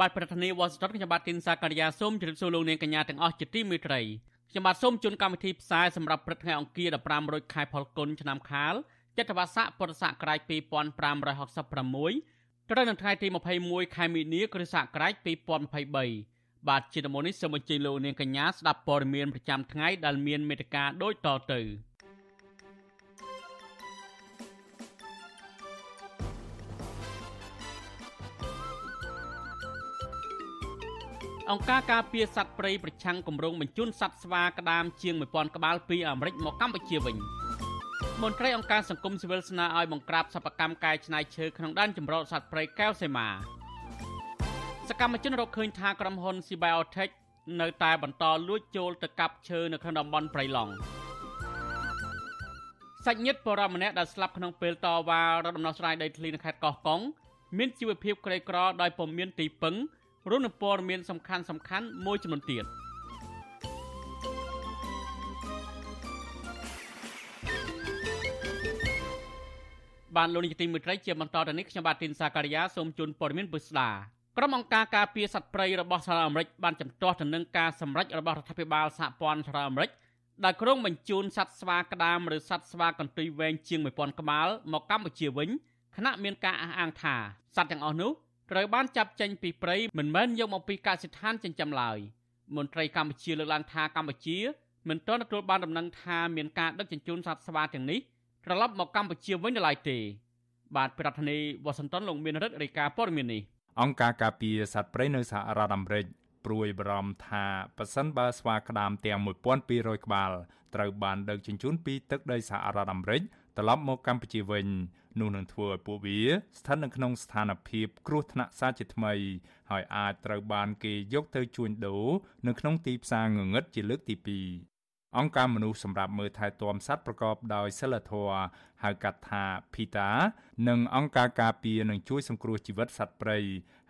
បាទប្រធានាទីវ៉ាស៊ីនតោនខ្ញុំបាទទីនសាករិយាសូមជម្រាបសួរលោកនាងកញ្ញាទាំងអស់ជាទីមេត្រីខ្ញុំបាទសូមជូនកម្មវិធីផ្សាយសម្រាប់ព្រឹកថ្ងៃអង្គារ15រោចខែផលគុណឆ្នាំខាលចត្វាស័កពុរសករាជ2566ត្រូវនៅថ្ងៃទី21ខែមីនាគ្រិស្តសករាជ2023បាទជាដំណនេះសូមអញ្ជើញលោកនាងកញ្ញាស្ដាប់ព័ត៌មានប្រចាំថ្ងៃដែលមានមេត្តាដូចតទៅ អង្គការការពារសត្វព្រៃប្រឆាំងគម្រោងបញ្ជូនសត្វស្វាក្តាមជាង1000ក្បាលពីអាមេរិកមកកម្ពុជាវិញ។មន្ត្រីអង្គការសង្គមស៊ីវិលស្នើឲ្យបង្ក្រាបសកម្មកម្មកែច្នៃឈើក្នុងដែនជម្រកសត្វព្រៃកែវសីមាសកម្មជនរកឃើញថាក្រុមហ៊ុន Sybiotech នៅតែបន្តលួចចូលទៅកាប់ឈើនៅក្នុងតំបន់ព្រៃឡង់សាច់ញាតិបរិមម្នាក់ដែលស្លាប់ក្នុងពេលតវ៉ារដំណោះស្រាយដីធ្លីនៅខេត្តកោះកុងមានជីវភាពក្រីក្រដោយពុំមានទីពឹង រួមនឹងព័ត៌មានសំខាន់សំខាន់មួយចំនួនទៀត។បានលោកនាយកទីមេត្រីជាបន្តទៅនេះខ្ញុំបាទទីនសាការីយ៉ាសូមជូនព័ត៌មានពុស្ដាក្រុមអង្គការការពារសត្វព្រៃរបស់សហរដ្ឋអាមេរិកបានចំទាស់ទៅនឹងការសម្រេចរបស់រដ្ឋាភិបាលសហព័ន្ធសហរដ្ឋអាមេរិកដែលក្រុងបញ្ជូនសត្វស្វាក្តាមឬសត្វស្វាកន្ទុយវែងជាង1000ក្បាលមកកម្ពុជាវិញខណៈមានការអះអាងថាសត្វទាំងអស់នោះ ត្រូវបានចាប់ចេញពីព្រៃមិនមែនយកមកពីកសិដ្ឋានចិញ្ចឹមឡើយមន្ត្រីកម្ពុជាលើកឡើងថាកម្ពុជាមិនទាន់ទទួលបានដំណឹងថាមានការដឹកជញ្ជូនសត្វស្វាទាំងនេះត្រឡប់មកកម្ពុជាវិញនៅឡើយទេ បាទប្រធានាធិបតីវ៉ាស៊ីនតោនលោកមានរិទ្ធរាយការណ៍ព័ត៌មាននេះអង្គការការពារសត្វព្រៃនៅសហរដ្ឋអាមេរិកព្រួយបារម្ភថាប៉ះសិនបើស្វាក្តាមទាំង1200ក្បាលត្រូវបានដឹកជញ្ជូនពីទឹកដីសហរដ្ឋអាមេរិក ត្រឡប់មកកម្ពុជាវិញនោះនឹងធ្វើឲ្យពួកវាស្ថិតនៅក្នុងស្ថានភាពគ្រោះថ្នាក់សាជាថ្មី ហើយអាចត្រូវបានគេយកទៅជួញដូរនៅក្នុងទីផ្សារងងឹតជាលើកទី2អង្គការមនុស្សសម្រាប់មើលថែទាំសត្វប្រកបដោយសិលធម៌ហៅកាត់ថា PETA និងអង្គការការពារនិងជួយសង្គ្រោះជីវិតសត្វព្រៃ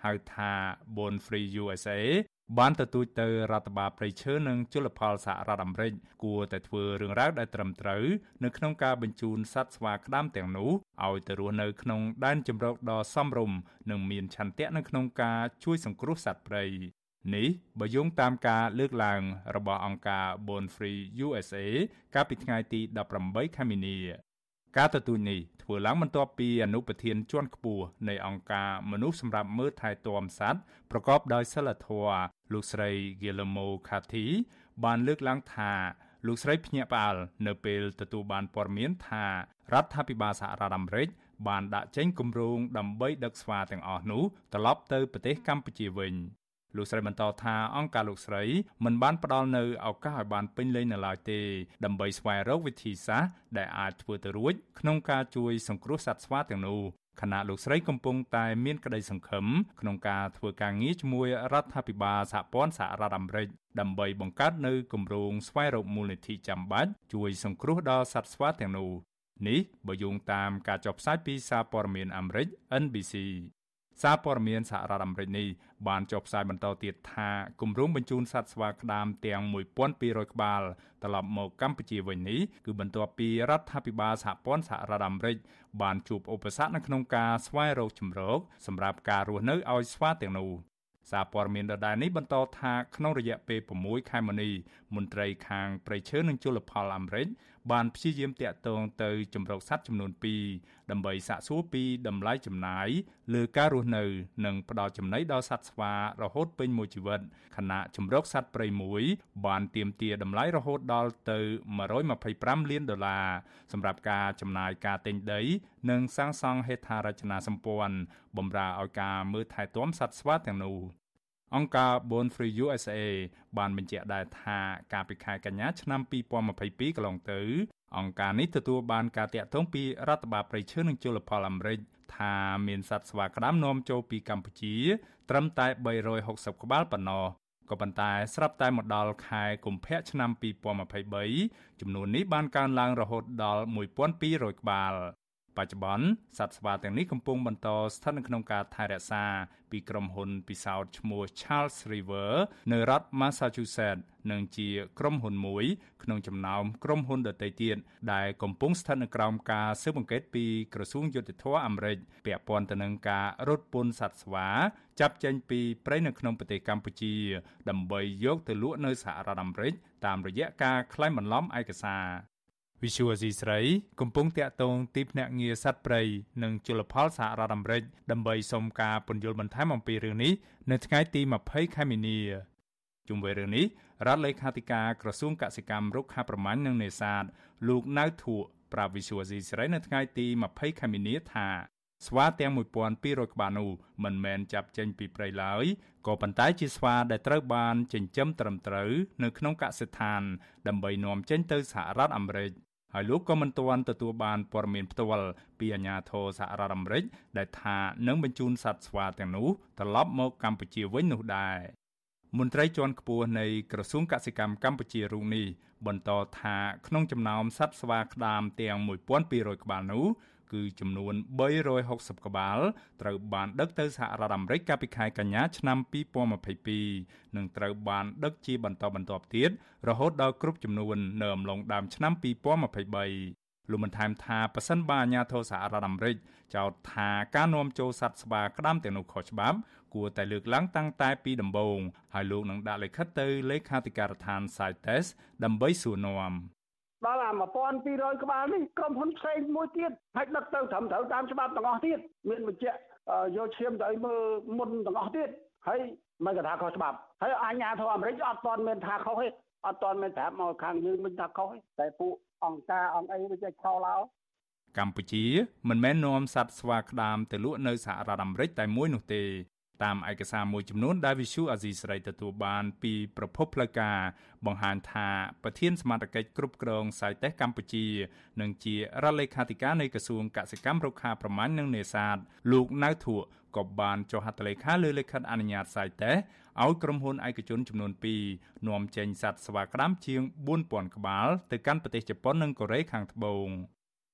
ហៅថា Born Free USA បានទទូចទៅរដ្ឋបាលព្រៃឈើនិងជលផលសហរដ្ឋអាមេរិកគួរតែធ្វើរឿងរ៉ាវដែលត្រឹមត្រូវនៅក្នុងការបញ្ជូនសត្វស្វាក្តាមទាំងនោះឲ្យទៅរស់នៅក្នុងដែនជម្រកដ៏សមរម្យនិងមានឆន្ទៈនៅក្នុងការជួយសង្គ្រោះសត្វព្រៃនេះបើយោងតាមការលើកឡើងរបស់អង្គការ Born Free USA កាលពីថ្ងៃទី18ខែមីនា ការទទូចនេះធ្វើឡើងបន្ទាប់ពីអនុប្រធានជាន់ខ្ពស់នៃអង្គការមនុស្សសម្រាប់មើលថែទាំសត្វប្រកបដោយសិលធម៌លោកស្រី Guillermo Cathy បានលើកឡើងថាលោកស្រីភ្ញាក់ផ្អើលនៅពេលទទួលបានព័ត៌មានថារដ្ឋាភិបាលសហរដ្ឋអាមេរិកបានដាក់ចេញគម្រោងដើម្បីដឹកស្វាទាំងអស់នោះត្រឡប់ទៅប្រទេសកម្ពុជាវិញ លោកស្រីបន្តថាអង្គការលោកស្រីមិនបានផ្ដល់នៅឱកាសឲ្យបានពេញលេញនៅឡើយទេដើម្បីស្វែងរកវិធីសាស្ត្រដែលអាចធ្វើទៅរួចក្នុងការជួយសង្គ្រោះសត្វស្វាទាំងនោះខណៈលោកស្រីកំពុងតែមានក្តីសង្ឃឹមក្នុងការធ្វើការងារជាមួយរដ្ឋាភិបាលសហព័ន្ធសហរដ្ឋអាមេរិកដើម្បីបង្កើតនៅគម្រោងស្វែងរកមូលនិធិចាំបាច់ជួយសង្គ្រោះដល់សត្វស្វាទាំងនោះនេះបើយោងតាមការចុះផ្សាយពីសារព័ត៌មានអាមេរិក NBC សារព័ត៌មានសហរដ្ឋអាមេរិកនេះបានចុះផ្សាយបន្តទៀតថាគម្រោងបញ្ជូនសត្វស្វាក្តាមទាំង1200ក្បាលត្រឡប់មកកម្ពុជាវិញនេះគឺបន្ទាប់ពីរដ្ឋាភិបាលសហព័ន្ធសហរដ្ឋអាមេរិកបានជួបឧបសគ្គនៅក្នុងការស្វែងរកជំរកសម្រាប់ការរស់នៅឲ្យស្វាទាំងនោះសារព័ត៌មានដដែលនេះបន្តថាក្នុងរយៈពេល6ខែមុននេះមន្ត្រីខាងប្រៃឈើនិងជលផលអាមេរិក បានព្យាយាមតាក់ទងទៅជំរកសត្វចំនួន2ដើម្បីសាកសួរពីតម្លៃចំណាយលើការរស់នៅ និងផ្ដល់ចំណីដល់សត្វស្វារហូតពេញមួយជីវិតខណៈជំរកសត្វព្រៃមួយបានទាមទារតម្លៃរហូតដល់ទៅ125លានដុល្លារសម្រាប់ការចំណាយការទិញដី និងសាងសង់ហេដ្ឋារចនាសម្ព័ន្ធបម្រើឲ្យការមើលថែទាំសត្វស្វាទាំងនោះ អង្គការ Born Free USA បានបញ្ជាក់ដែរថាកាលពីខែកញ្ញាឆ្នាំ2022កន្លងទៅអង្គការនេះទទួលបានការតាក់ទងពីរដ្ឋបាលប្រៃឈើនិងជលផលអាមេរិកថាមានសត្វស្វាក្តាមនាំចូលពីកម្ពុជាត្រឹមតែ360ក្បាលប៉ុណ្ណោះក៏ប៉ុន្តែស្រាប់តែមកដល់ខែកុម្ភៈឆ្នាំ2023ចំនួននេះបានកើនឡើងរហូតដល់1200ក្បាល បច្ចុប្បន្នសត្វស្វាទាំងនេះកំពុងបន្តស្ថិតនៅក្នុងការថែរក្សាពីក្រុមហ៊ុនពិសោធន៍ឈ្មោះ Charles River នៅរដ្ឋ Massachusetts និងជាក្រុមហ៊ុនមួយ ក្នុងចំណោមក្រុមហ៊ុនដទៃទៀតដែលកំពុងស្ថិតនៅក្រោមការស៊ើបអង្កេតពីក្រសួងយុតិធធអាមេរិកពាក់ព័ន្ធទៅនឹងការរត់ពន្ធសត្វស្វា ចាប់ចេញពីព្រៃនៅក្នុងប្រទេសកម្ពុជា ដើម្បីយកទៅលក់នៅសហរដ្ឋអាមេរិកតាមរយៈការក្លែងបន្លំឯកសារ វិសុវអេស៊ីស្រីកំពុងតាក់ទងទីភ្នាក់ងារសត្វព្រៃនិងជលផលសហរដ្ឋអាមេរិកដើម្បីសុំការពន្យល់បន្ថែមអំពីរឿងនេះនៅថ្ងៃទី20ខែមីនាជុំវិញរឿងនេះរដ្ឋលេខាធិការក្រសួងកសិកម្មរុក្ខាប្រមាញ់និងនេសាទលោកណៅធួប្រាប់វិសុវអេស៊ីស្រីនៅថ្ងៃទី20ខែមីនាថាស្វាទាំង1200ក្បាលនោះមិនមែនចាប់ចេញពីព្រៃឡើយក៏ប៉ុន្តែជាស្វាដែលត្រូវបានចិញ្ចឹមត្រឹមត្រូវនៅក្នុងកសិដ្ឋានដើម្បីនាំចេញទៅសហរដ្ឋអាមេរិក ហើយលោកក៏មិនទាន់ទទួលបានព័ត៌មានផ្ទាល់ពីអាជ្ញាធរសហរដ្ឋអាមេរិកដែលថានឹងបញ្ជូនសត្វស្វាទាំងនោះត្រឡប់មកកម្ពុជាវិញនោះដែរមន្ត្រីជាន់ខ្ពស់នៃក្រសួងកសិកម្មកម្ពុជារូបនេះបន្តថាក្នុងចំណោមសត្វស្វាក្តាមទាំង1200ក្បាលនោះ គឺចំនួន360ក្បាលត្រូវបានដឹកទៅសហរដ្ឋអាមេរិកកាលពីខែកញ្ញាឆ្នាំ2022និងត្រូវបានដឹកជាបន្តបន្ទាប់ទៀតរហូតដល់គ្រប់ចំនួននៅអំឡុងដើមឆ្នាំ2023លោកបានថែមថាប៉ះសិនបាអាញាធរសហរដ្ឋអាមេរិកចោទថាការនាំចូលសត្វស្វាក្តាមទាំងនោះខុសច្បាប់គួរតែលើកឡើងតាំងតែពីដំបូងហើយលោកនឹងដាក់លិខិតទៅលេខាធិការដ្ឋាន CITES ដើម្បីសួរនាំ ដល់អា1200ក្បាលនេះក្រុមហ៊ុនផ្សេងមួយទៀតហើយដឹកទៅត្រឹមត្រូវតាមច្បាប់ទាំងអស់ទៀតមានបញ្ជាក់យកឈាមទៅឲ្យមើលមុនទាំងអស់ទៀតហើយមិនក៏ថាខុសច្បាប់ហើយអាជ្ញាធរអាមេរិកអត់ទាន់មានថាខុសទេអត់ទាន់មានប្រាប់មកខាងយើងមិនថាខុសទេតែពួកអង្គការអង្គអីវាចេះខុសឡើកម្ពុជាមិនមែននាំសត្វស្វាក្តាមទៅលក់នៅសហរដ្ឋអាមេរិកតែមួយនោះទេ តាមឯកសារមួយចំនួនដែលវិសុអាស៊ីសេរីទទួលបានពីប្រភពផ្លូវការបង្ហាញថាប្រធានសមាជិកគ្រប់គ្រងសាយតេសកម្ពុជានិងជារដ្ឋលេខាធិការនៃក្រសួងកសិកម្មរុក្ខាប្រមាញ់និងនេសាទលោកណៅធួក៏បានចុះហត្ថលេខាលើលិខិតអនុញ្ញាតសាយតេសឲ្យក្រុមហ៊ុនឯកជនចំនួន2នាំចេញសត្វស្វាក្តាមជាង4000ក្បាលទៅកាន់ប្រទេសជប៉ុននិងកូរ៉េខាងត្បូង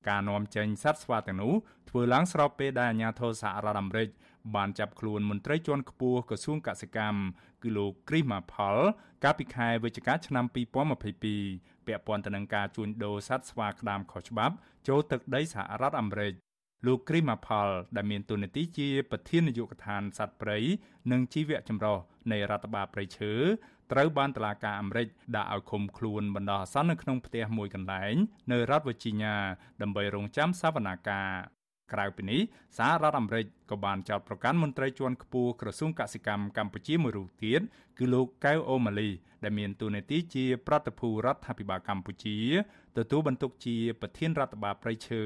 ការនាំចេញសត្វស្វាទាំងនោះធ្វើឡើងស្របពេលដែលអាជ្ញាធរសហរដ្ឋអាមេរិកបានចាប់ខ្លួនមន្ត្រីជាន់ខ្ពស់ក្រសួងកសិកម្មគឺលោកគ្រីសម៉ាផល កាលពីខែវិច្ឆិកាឆ្នាំ2022ពាក់ព័ន្ធទៅនឹងការជួញដូរសត្វស្វាក្តាមខុសច្បាប់ចូលទឹកដីសហរដ្ឋអាមេរិកលោកគ្រីម៉ាផល ដែលមានតួនាទីជាប្រធាននាយកដ្ឋានសត្វព្រៃនិងជីវៈចម្រុះនៃរដ្ឋបាលព្រៃឈើ ត្រូវបានតុលាការអាមេរិកដាក់ឲ្យឃុំខ្លួនបណ្ដោះអាសន្ននៅក្នុងផ្ទះមួយកន្លែងនៅរដ្ឋវីជីញ៉ាដើម្បីរងចាំសវនាការក្រៅពីនេះសហរដ្ឋអាមេរិកក៏បានចោទប្រកាន់មន្ត្រីជាន់ខ្ពស់ក្រសួងកសិកម្មកម្ពុជាមួយរូបទៀតគឺលោកកៅអូម៉ាលីដែលមានតួនាទីជាប្រតិភូរដ្ឋាភិបាលកម្ពុជាទទួលបន្ទុកជាប្រធានរដ្ឋបាលប្រៃឈើ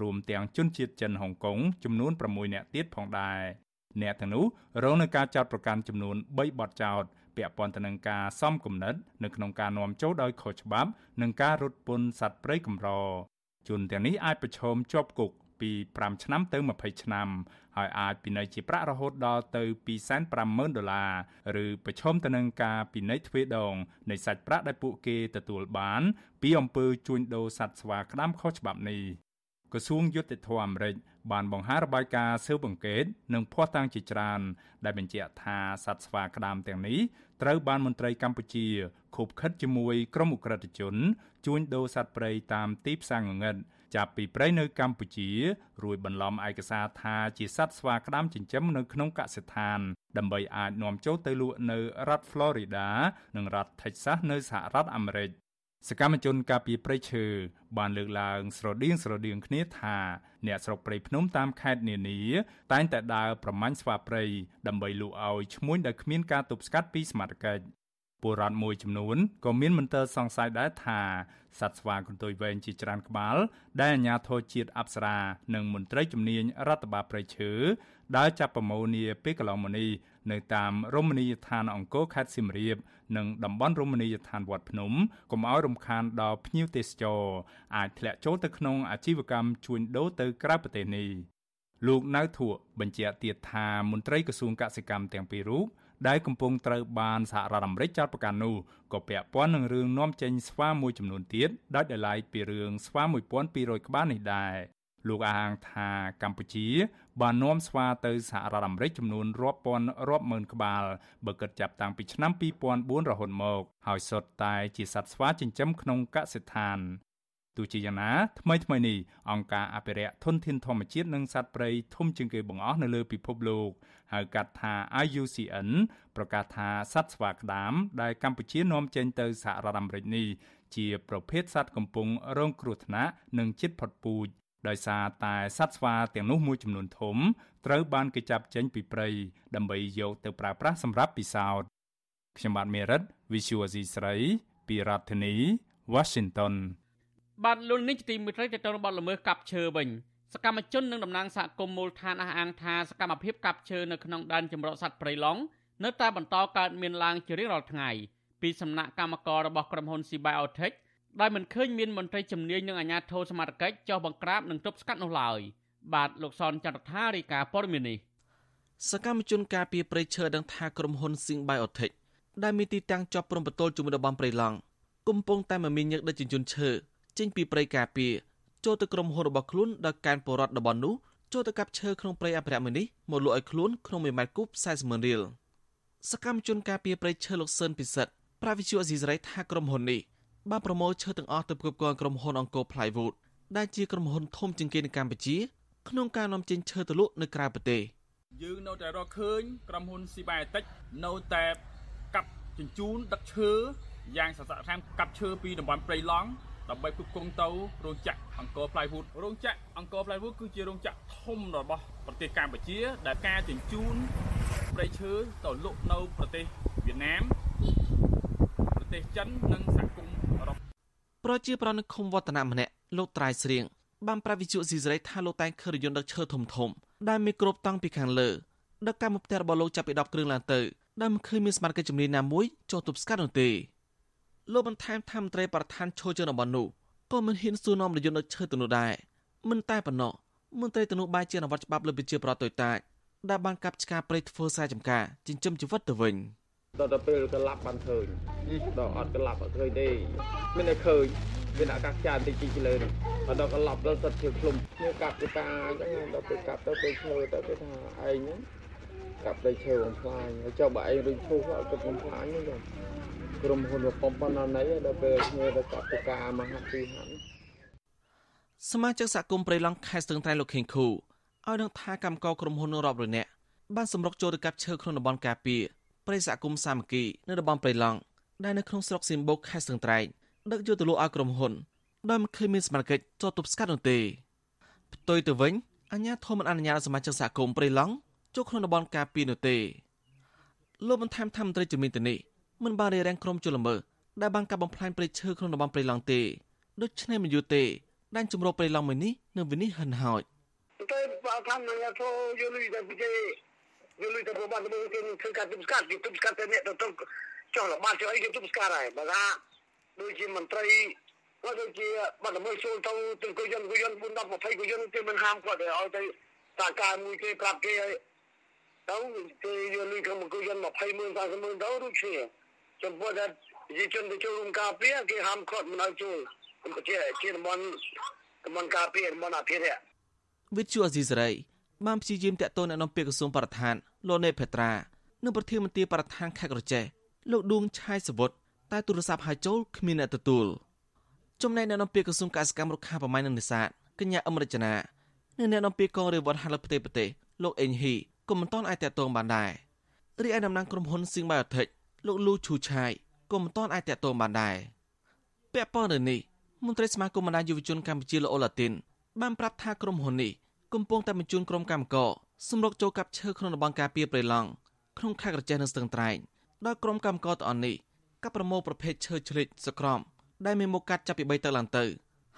រួមទាំងជនជាតិចិនហុងកុងចំនួន6នាក់ទៀតផងដែរអ្នកទាំងនោះរងនឹងការចោទប្រកាន់ចំនួន3បទចោទ ពាក់ព័ន្ធទៅនឹងការសំគំនិតនៅក្នុងការនាំចូលដោយខុសច្បាប់និងការរត់ពន្ធសត្វព្រៃកម្រជនទាំងនេះអាចប្រឈមជាប់គុកពី5ឆ្នាំទៅ20ឆ្នាំហើយអាចពិន័យជាប្រាក់រហូតដល់ទៅ250,000ដុល្លារឬប្រឈមទៅនឹងការពិន័យទ្វេដងនៃសាច់ប្រាក់ដែលពួកគេទទួលបាន ពីអំពើជួញដូរសត្វស្វាក្តាមខុសច្បាប់នេះក្រសួងយុតិធធម៌អាមេរិក បានបង្ហាញរបាយការណ៍ស៊ើបអង្កេតនិងភ័ស្តុតាងជាច្រើន ដែលបញ្ជាក់ថាសត្វស្វាក្តាមទាំងនេះត្រូវបានមន្ត្រីកម្ពុជាខូបខិតជាមួយក្រុមអ ுக ្រិតជនជួញដូរសត្វព្រៃតាមទីផ្សារងងឹតចាប់ពីព្រៃនៅកម្ពុជារួចបន្លំឯកសារថាជាសត្វស្វាក្តាមចិញ្ចឹមនៅក្នុងកសិដ្ឋាន ដើម្បីអាចនាំចូលទៅលក់នៅរដ្ឋ Florida និងរដ្ឋ Texas នៅសហរដ្ឋអាមេរិក សកម្មជនការពារព្រៃឈើបានលើកឡើងស្រដៀងស្រដៀងគ្នាថាអ្នកស្រុកព្រៃភ្នំតាមខេត្តនានាតែងតែដើរប្រមាញ់ស្វាព្រៃដើម្បីលក់ឲ្យឈ្មួញដែលគ្មានការទប់ស្កាត់ពីសមត្ថកិច្ចពលរដ្ឋមួយចំនួនក៏មានមន្ទិលសង្ស័យដែរថាសត្វស្វាកន្ទុយវែងជាច្រើនក្បាលដែលអាជ្ញាធរជាតិអប្សរានិងមន្ត្រីជំនាញរដ្ឋបាលព្រៃឈើដើរចាប់ប្រមូលនាពេលកន្លងមកនេះ នៅតាមរមណីយដ្ឋានអង្គរខេត្តសៀមរាប និងតំបន់រមណីយដ្ឋានវត្តភ្នំកុំឲ្យរំខានដល់ភ្ញៀវទេសចរអាចធ្លាក់ចូលទៅក្នុងអាជីវកម្មជួញដូរទៅក្រៅប្រទេសនេះលោកណៅធួបញ្ជាក់ទៀតថាមន្ត្រីក្រសួងកសិកម្មទាំងពីររូបដែលកំពុងត្រូវបានសហរដ្ឋអាមេរិកចោទប្រកាន់នោះក៏ពាក់ព័ន្ធនឹងរឿងនាំចេញស្វាមួយចំនួនទៀតដោយដライពីរឿងស្វា1200ក្បាលនេះដែរ លោកអាងថាកម្ពុជាបាននាំស្វាទៅសហរដ្ឋអាមេរិកចំនួនរាប់ពាន់រាប់ម៉ឺនក្បាលបើគិតចាប់តាំងពីឆ្នាំ2004រហូតមក ហើយសុទ្ធតែជាសត្វស្វាចិញ្ចឹមក្នុងកសិដ្ឋានទោះជាយ៉ាងណាថ្មីថ្មីនេះអង្គការអភិរក្សធនធានធម្មជាតិនិងសត្វព្រៃធំជាងគេបង្អស់នៅលើពិភពលោកហៅកាត់ថា IUCN ប្រកាសថាសត្វស្វាក្តាមដែលកម្ពុជានាំចេញទៅសហរដ្ឋអាមេរិកនេះជាប្រភេទសត្វកំពុងរងគ្រោះថ្នាក់និងជិតផុតពូជ ដោយសារតែសត្វស្វាទាំងនោះមួយចំនួនធំត្រូវបានគេចាប់ចេញពីព្រៃដើម្បីយកទៅប្រើប្រាស់សម្រាប់ពិសោធន៍ខ្ញុំបាទមេរិត Visual C ស្រីពីរដ្ឋធានី Washington បាទលោកនេះទីមួយត្រីទៅទៅរបស់ល្មើសកាប់ឈើវិញសកម្មជននិងតំណាងសហគមន៍មូលដ្ឋានអះអាងថាសកម្មភាពកាប់ឈើនៅក្នុងដែនជម្រកសត្វព្រៃឡង់នៅតែបន្តកើតមានឡើងជារៀងរាល់ថ្ងៃពីសំណាក់កម្មកររបស់ក្រុមហ៊ុន Sibiotech ដោយមិនឃើញមានមន្ត្រីជំនាញនិងអាជ្ញាធរសមត្ថកិច្ចចុះបង្ក្រាបនិងទប់ស្កាត់នោះឡើយបាទលោកសនចន្ទថារីកាព័រមីនេះសកម្មជនការពីប្រៃឈើដឹងថាក្រុមហ៊ុន Sibiotech ដែលមានទីតាំងជាប់ព្រំប្រទល់ជាមួយតំបន់ព្រៃឡង់កំពុងតែមមាញឹកដឹកជញ្ជូនឈើចេញពីព្រៃការពារចូលទៅក្រុមហ៊ុនរបស់ខ្លួនដោយកានបរដ្ឋតំបន់នោះចូលទៅកាប់ឈើក្នុងព្រៃអភិរក្សមួយនេះមកលក់ឲ្យខ្លួនក្នុង1ម៉ែត្រគូប40ម៉ឺនរៀលសកម្មជនការពារព្រៃឈើលោកសឿនពិសិដ្ឋប្រាវិជូអេស៊ីសរ៉ៃថាក្រុមហ៊ុននេះ បានប្រមូលឈើទាំងអស់ទៅផ្គប់ផ្គងក្រុមហ៊ុនអង្គរ Plywood ដែលជាក្រុមហ៊ុនធំជាងគេនៅកម្ពុជា ក្នុងការនាំចេញឈើទៅលក់នៅក្រៅប្រទេសយើងនៅតែរកឃើញក្រុមហ៊ុនស៊ីបែតិចនៅតែកាប់ជញ្ជូនដឹកឈើយ៉ាងសស្រាក់ខាងកាប់ឈើពីតំបន់ព្រៃឡង់ដើម្បីផ្គត់ផ្គង់ទៅរោងចក្រអង្គរ Plywood រោងចក្រអង្គរ Plywood គឺជារោងចក្រធំរបស់ប្រទេសកម្ពុជា ដែលការជញ្ជូនព្រៃឈើទៅលក់នៅប្រទេសវៀតណាមប្រទេសចិននិងសហគមន៍អឺរ៉ុ បប្រជាប្រដ្ឋនៅឃុំវឌ្ឍនៈម្នាក់លោកត្រៃស្រៀងបានប្រាប់វិទ្យុស៊ីសេរីថាលោកតែងឃើញរយន្តដឹកឈើធំធំដែលមានគ្របតង់ពីខាងលើដឹកតាមផ្ទះរបស់លោកចាប់ពី10គ្រឿងឡើងទៅដែលមិនឃើញមានសមាជិកជំនាញណាមួយចូលទប់ស្កាត់នោះទេលោកបន្ថែមថាមន្ត្រីប្រធានឈរជើងតំបន់នោះក៏មិនហ៊ានសួរនាំរយន្តដឹកឈើទៅនោះដែរមិនតែប៉ុណ្ណោះមន្ត្រីទៅនោះបែរជាអនុវត្តច្បាប់លើប្រជាប្រដ្ឋតូចតាចដែលបានកាប់ឆ្ការព្រៃធ្វើខ្សែចំការចិញ្ចឹមជីវិតទៅវិញ ដល់ទៅពេលកលាប់បានឃើញដល់អត់កលាប់អត់ឃើញទេមានតែឃើញមានអាកាសចានតិចតិចលើនេះដល់កលាប់ដល់សិតជាឃ្លុំគ្នាកាប់ទៅតាអញ្ចឹងដល់ពេលកាប់ទៅពេលឈើទៅគេថាឯងហ្នឹងកាប់ដីឈើបំផ្លាញហើយចុះបើឯងរុញឈូសអត់ទៅបំផ្លាញទេក្រុមហ៊ុនបំប៉ុណ្ណាណីដល់ពេលគ្នាទៅកាប់ទៅការមហាពីហាន់សមាជិកសហគមន៍ព្រៃឡង់ខេត្តស្ទឹងត្រែងលោកខេងខូឲ្យដឹងថាកម្មករក្រុមហ៊ុនរាប់រយនាក់បានសម្រុកចូលទៅកាប់ឈើក្នុងតំបន់ការពារ ព្រៃសហគមន៍សាមគ្គីនៅតំបន់ព្រៃឡង់ដែលនៅក្នុងស្រុកសៀមបូកខេត្តស្ទឹងត្រែងដឹកយកទៅលក់ឲ្យក្រុមហ៊ុនដោយមិនឃើញមានសមាជិកចោទទប់ស្កាត់នោះទេផ្ទុយទៅវិញអញ្ញាធមមិនអនុញ្ញាតឲ្យសមាជិកសហគមន៍ព្រៃឡង់ចូលក្នុងតំបន់ការពារនោះទេលោកបន្ថែមថាមន្ត្រីជំនាញទៅនេះមិនបានរារាំងក្រុមជលល្មើសដែលបានកាប់បំផ្លាញព្រៃឈើក្នុងតំបន់ព្រៃឡង់ទេដូច្នេះមិនយូរទេដែនជំរកព្រៃឡង់មួយនេះនៅវិនិច្ឆ័យហិនហោចទៅខាងណាទៅយល់ទៅពីគេ យល់ទៅប្រមាណទៅគេធ្វើការទប់ស្កាត់ទប់ស្កាត់តែអ្នកទៅចុះល្បាតចុះអីគេទប់ស្កាត់ហើយបើថាដូចជាមន្ត្រីគាត់ដូចជាបាត់ល្មើសចូលទៅទៅគយន្តគយន្ត4 10 20គយន្តគេមិនហាមគាត់ឲ្យទៅតាការមួយគេប្រាប់គេឲ្យទៅគេយកលុយក្នុងគយន្ត20ម៉ឺន30ម៉ឺនទៅដូចគ្នាចំពោះថាប្រជាជនទៅចូលរួមការពារគេហាមឃាត់មិនឲ្យចូលជាជាតំបន់តំបន់ការពារតំបន់អភិរក្សវិទ្យុអេស៊ីសរ៉ៃបានព្យាយាមតាក់ទងអ្នកនាំពាក្យក្រសួងបរិស្ថាន លោកណេភេត្រានិងប្រធានមន្ត្រីបរិស្ថានខេត្តក្រចេះលោកឌួងឆាយសវុតតែទូរស័ព្ទហៅចូលគ្មានអ្នកទទួលចំណែកអ្នកនាំពាក្យក្រសួងកសិកម្មរុក្ខាប្រមាញ់និងនេសាទកញ្ញាអមរជនានិងអ្នកនាំពាក្យកងរាជវត្តហាលប្រទេសប្រទេសលោកអេងហ៊ីក៏មិនទាន់អាចតាក់ទងបានដែររីឯតំណាងក្រុមហ៊ុន Sing Biotech លោកលូឈូឆាយក៏មិនទាន់អាចតាក់ទងបានដែរពាក់ព័ន្ធរឿងនេះមន្ត្រីសមាគមបណ្ដាយុវជនកម្ពុជាលោកអូឡាទីនបានប្រាប់ថាក្រុមហ៊ុននេះកំពុងតែបញ្ជូនក្រុមកម្មករ សម្រុកចូលកាប់ឈើក្នុងតំបន់ការពារព្រៃឡង់ក្នុងខេត្តក្រចេះនិងស្ទឹងត្រែងដោយក្រុមកម្មករទាំងអស់នេះកាប់ប្រមូលប្រភេទឈើឆ្លិចសក្រមដែលមានមុខកាត់ចាប់ពី3តឹកឡើងទៅ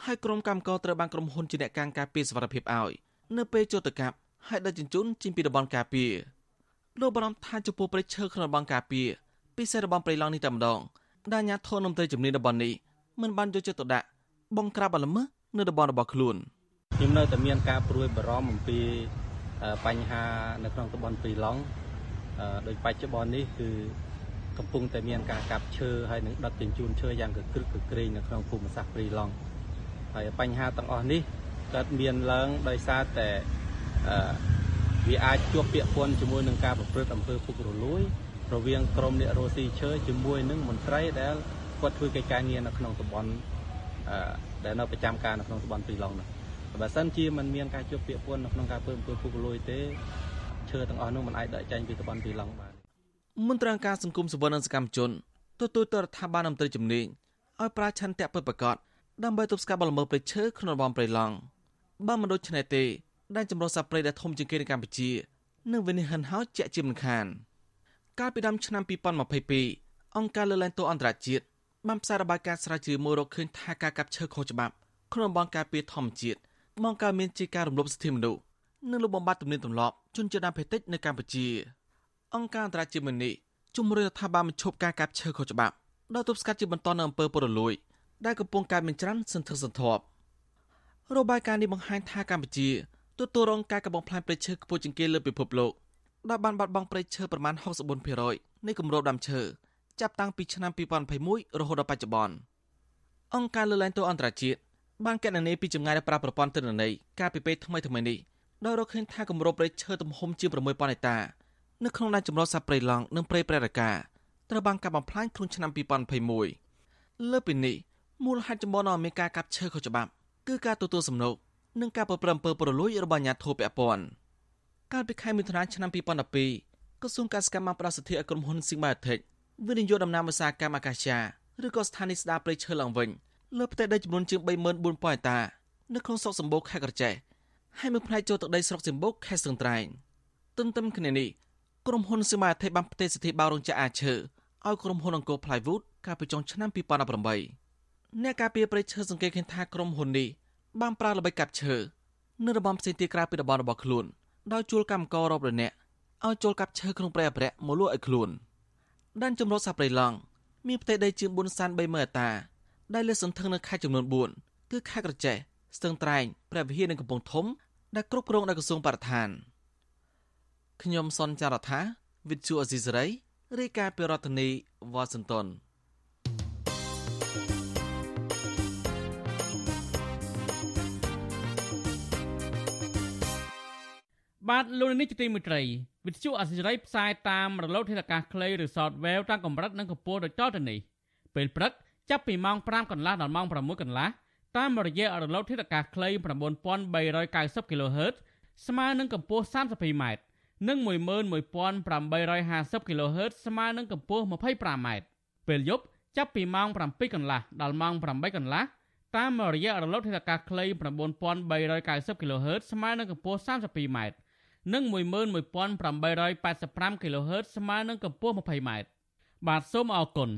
ហើយក្រុមកម្មករត្រូវបានក្រុមហ៊ុនជាអ្នកកាងការពារសវត្ថិភាពឲ្យនៅពេលចូលទៅកាប់ហើយដឹកជញ្ជូនចេញពីតំបន់ការពារលោកបារម្ភថាចំពោះព្រៃឈើក្នុងតំបន់ការពារពិសេសតំបន់ព្រៃឡង់នេះតែម្ដងដែលអាជ្ញាធរនំត្រីជំនាញតំបន់នេះមិនបានយកចិត្តទុកដាក់បង្ក្រាបបល្មើសនៅតំបន់របស់ខ្លួនខ្ញុំនៅតែមានការព្រួយបារម្ភអំពី បញ្ហានៅក្នុងតំបន់ព្រៃឡង់ដោយបច្ចុប្បន្ននេះគឺកំពុងតែមានការកាប់ឈើហើយនឹងដុតជញ្ជូនឈើយ៉ាងកក្រឹកកក្រែងនៅក្នុងភូមិសាស្ត្រព្រីឡង់ហើយបញ្ហាទាំងអស់នេះកើតមានឡើងដោយសារតែវាអាចជួបពាក់ព័ន្ធជាមួយនឹងការប្រព្រឹត្តអំពើពុករលួយរវាងក្រមអ្នករស់ស៊ីឈើជាមួយនឹងមន្ត្រីដែលគាត់ធ្វើកិច្ចការងារនៅក្នុងតំបន់ដែលនៅប្រចាំការនៅក្នុងតំបន់ព្រីឡង់នោះ បើសិនជាมันមានការជួបពាក្យពន្ធនៅក្នុងការធ្វើអំពើពុករលួយទេឈើទាំងអស់នោះมันអាចដកចេញពីតំបន់ព្រីឡង់បានមន្ត្រីអង្គការសង្គមសវននិងសកម្មជនទទូចទៅរដ្ឋាភិបាលមន្ត្រីជំនាញឲ្យប្រាឆន្ទៈពិតប្រាកដដើម្បីទប់ស្កាត់បលល្មើសព្រៃឈើក្នុងតំបន់ព្រៃឡង់បើមិនដូច្នេះទេដែនចម្រុះសត្វព្រៃដែលធំជាងគេនៅកម្ពុជានឹងវិនិច្ឆ័យហោចជាក់ជាមិនខានកាលពីដើមឆ្នាំ2022អង្គការលើកលែងទោសអន្តរជាតិបានផ្សាយរបាយការណ៍ស្រាវជ្រាវមួយរកឃើញថាការកាប់ឈើខុសច្បាប់ក្នុងតំបន់ការពារធម្មជាតិ បង្កើតមានជាការរំលោភសិទ្ធិមនុស្សនិងលុបបំបាត់ទំនៀមទម្លាប់ជនជាតិដើមភាគតិចនៅកម្ពុជា អង្គការអន្តរជាតិមួយនេះជំរុញរដ្ឋាភិបាលបញ្ឈប់ការកាប់ឈើខុសច្បាប់ដោយទប់ស្កាត់ជាបន្តនៅអំពើពុករលួយ ដែលកំពុងកើតមានច្រើនសន្ធឹកសន្ធាប់របាយការណ៍នេះបង្ហាញថាកម្ពុជាទទួលរងការកាប់បំផ្លាញព្រៃឈើខ្ពស់ជាងគេលើពិភពលោកដែលបានបាត់បង់ព្រៃឈើប្រមាណ64%នៃគម្របដើមឈើចាប់តាំងពីឆ្នាំ2021រហូតដល់បច្ចុប្បន្នអង្គការលើកលែងទោសអន្តរជាតិ បានកណនីពីចម្ងាយនៃប្រាប្រព័ន្ធទិន្នន័យកាលពីពេលថ្មីថ្មីនេះដោយរកឃើញថាគម្របព្រៃឈើទំហំជាង6000ហិកតានៅក្នុងដែនចម្រុះសត្វព្រៃឡង់និងព្រៃប្រែរកាត្រូវបានកាប់បំផ្លាញក្នុងឆ្នាំ2021លើពីនេះមូលហេតុចម្បងនៃមានការកាប់ឈើខុសច្បាប់គឺការទទួលសំណូកនិងការប្រព្រឹត្តអំពើពុករលួយរបស់អាជ្ញាធរពាក់ព័ន្ធកាលពីខែមិថុនាឆ្នាំ2012ក្រសួងកសិកម្មបានផ្ដល់សិទ្ធិឲ្យក្រុមហ៊ុន Sigmatic វិនិយោគដំណាំឧស្សាហកម្មអាកាសយ៉ាឬក៏ស្ថានីយស្ដារព្រៃឈើឡើងវិញ លើផ្ទៃដីចំនួនជាង34000ហិកតានៅក្នុងស្រុកសម្បូរខេត្តក្រចេះហើយមួយផ្នែកចូលទឹកដីស្រុកសម្បូរខេត្តស្ទឹងត្រែងទន្ទឹមគ្នានេះក្រុមហ៊ុនស៊ីម៉ាថេបានផ្ទេរសិទ្ធិបោរោងចក្រអាឈើឲ្យក្រុមហ៊ុនអង្គរ Plywood កាលពីចុងឆ្នាំ2018អ្នកការពារព្រៃឈើសង្កេតឃើញថាក្រុមហ៊ុននេះបានប្រើល្បិចកាប់ឈើនៅរបំផ្សេងទៀតក្រៅពីតំបន់របស់ខ្លួនដោយជួលកម្មកររាប់រយនាក់ឲ្យចូលកាប់ឈើក្នុងព្រៃអភិរក្សមកលក់ឲ្យខ្លួនដែនចម្រុះសាព្រៃឡង់មានផ្ទៃដីជាង4សាន3ម៉ឺនតា ដែលលើសន្ធឹងនៅខេត្តចំនួន4គឺខេត្តក្រចេះស្ទឹងត្រែងព្រះវិហារនិងកំពង់ធំដែលគ្រប់គ្រងដោយក្រសួងបរិស្ថានខ្ញុំសនចាររថាវិទ្យុអេស៊ីសរ៉ៃរាយការណ៍ពីរដ្ឋធានីវ៉ាស៊ីនតោនបាទលោកនេះជាទីមេត្រីវិទ្យុអសិរ័យផ្សាយតាមរលកធាតុអាកាសខ្លីឬ Shortwave តាមកម្រិតនិងកម្ពស់ដូចតទៅនេះពេលព្រឹក ចាប់ពីម៉ោង5កន្លះដល់ម៉ោង6កន្លះតាមរយៈរលកធាតុអាកាសខ្លី9390 kHz ស្មើនឹងកម្ពស់ 32m និង11850 kHz ស្មើនឹងកម្ពស់ 25m ពេលយប់ចាប់ពីម៉ោង7កន្លះដល់ម៉ោង8កន្លះតាមរយៈរលកធាតុអាកាសខ្លី9390 kHz ស្មើនឹងកម្ពស់ 32m និង11885 kHz ស្មើនឹងកម្ពស់ 20m បាទសូមអរគុណ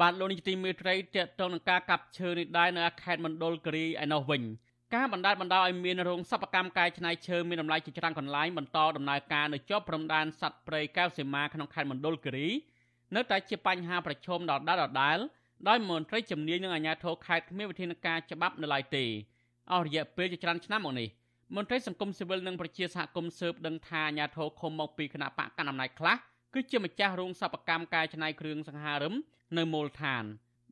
បាទលោកនាយកទីមេត្រីតកតងនឹងការកាប់ឈើនេះដែរនៅខេត្តមណ្ឌលគិរីឯណោះវិញការបណ្ដាលបណ្ដោយឲ្យមានរោងសិប្បកម្មកែច្នៃឈើមានតម្លៃជាច្រើនកន្លែងបន្តដំណើរការនៅជាប់ព្រំដែនសត្វព្រៃកែវសីមាក្នុងខេត្តមណ្ឌលគិរីនៅតែជាបញ្ហាប្រឈមដល់ដដែលដោយមន្ត្រីជំនាញនិងអាជ្ញាធរខេត្តគ្មានវិធានការច្បាប់នៅឡើយទេអស់រយៈពេលជាច្រើនឆ្នាំមកនេះមន្ត្រីសង្គមស៊ីវិលនិងប្រជាសហគមន៍ស៊ើបដឹងថាអាជ្ញាធរឃុំមកពីគណៈបកកណ្ដាលអំណាចខ្លះ គឺជាម្ចាស់រោងសិប្បកម្មកែច្នៃគ្រឿងសង្ហារឹមនៅមូលដ្ឋាន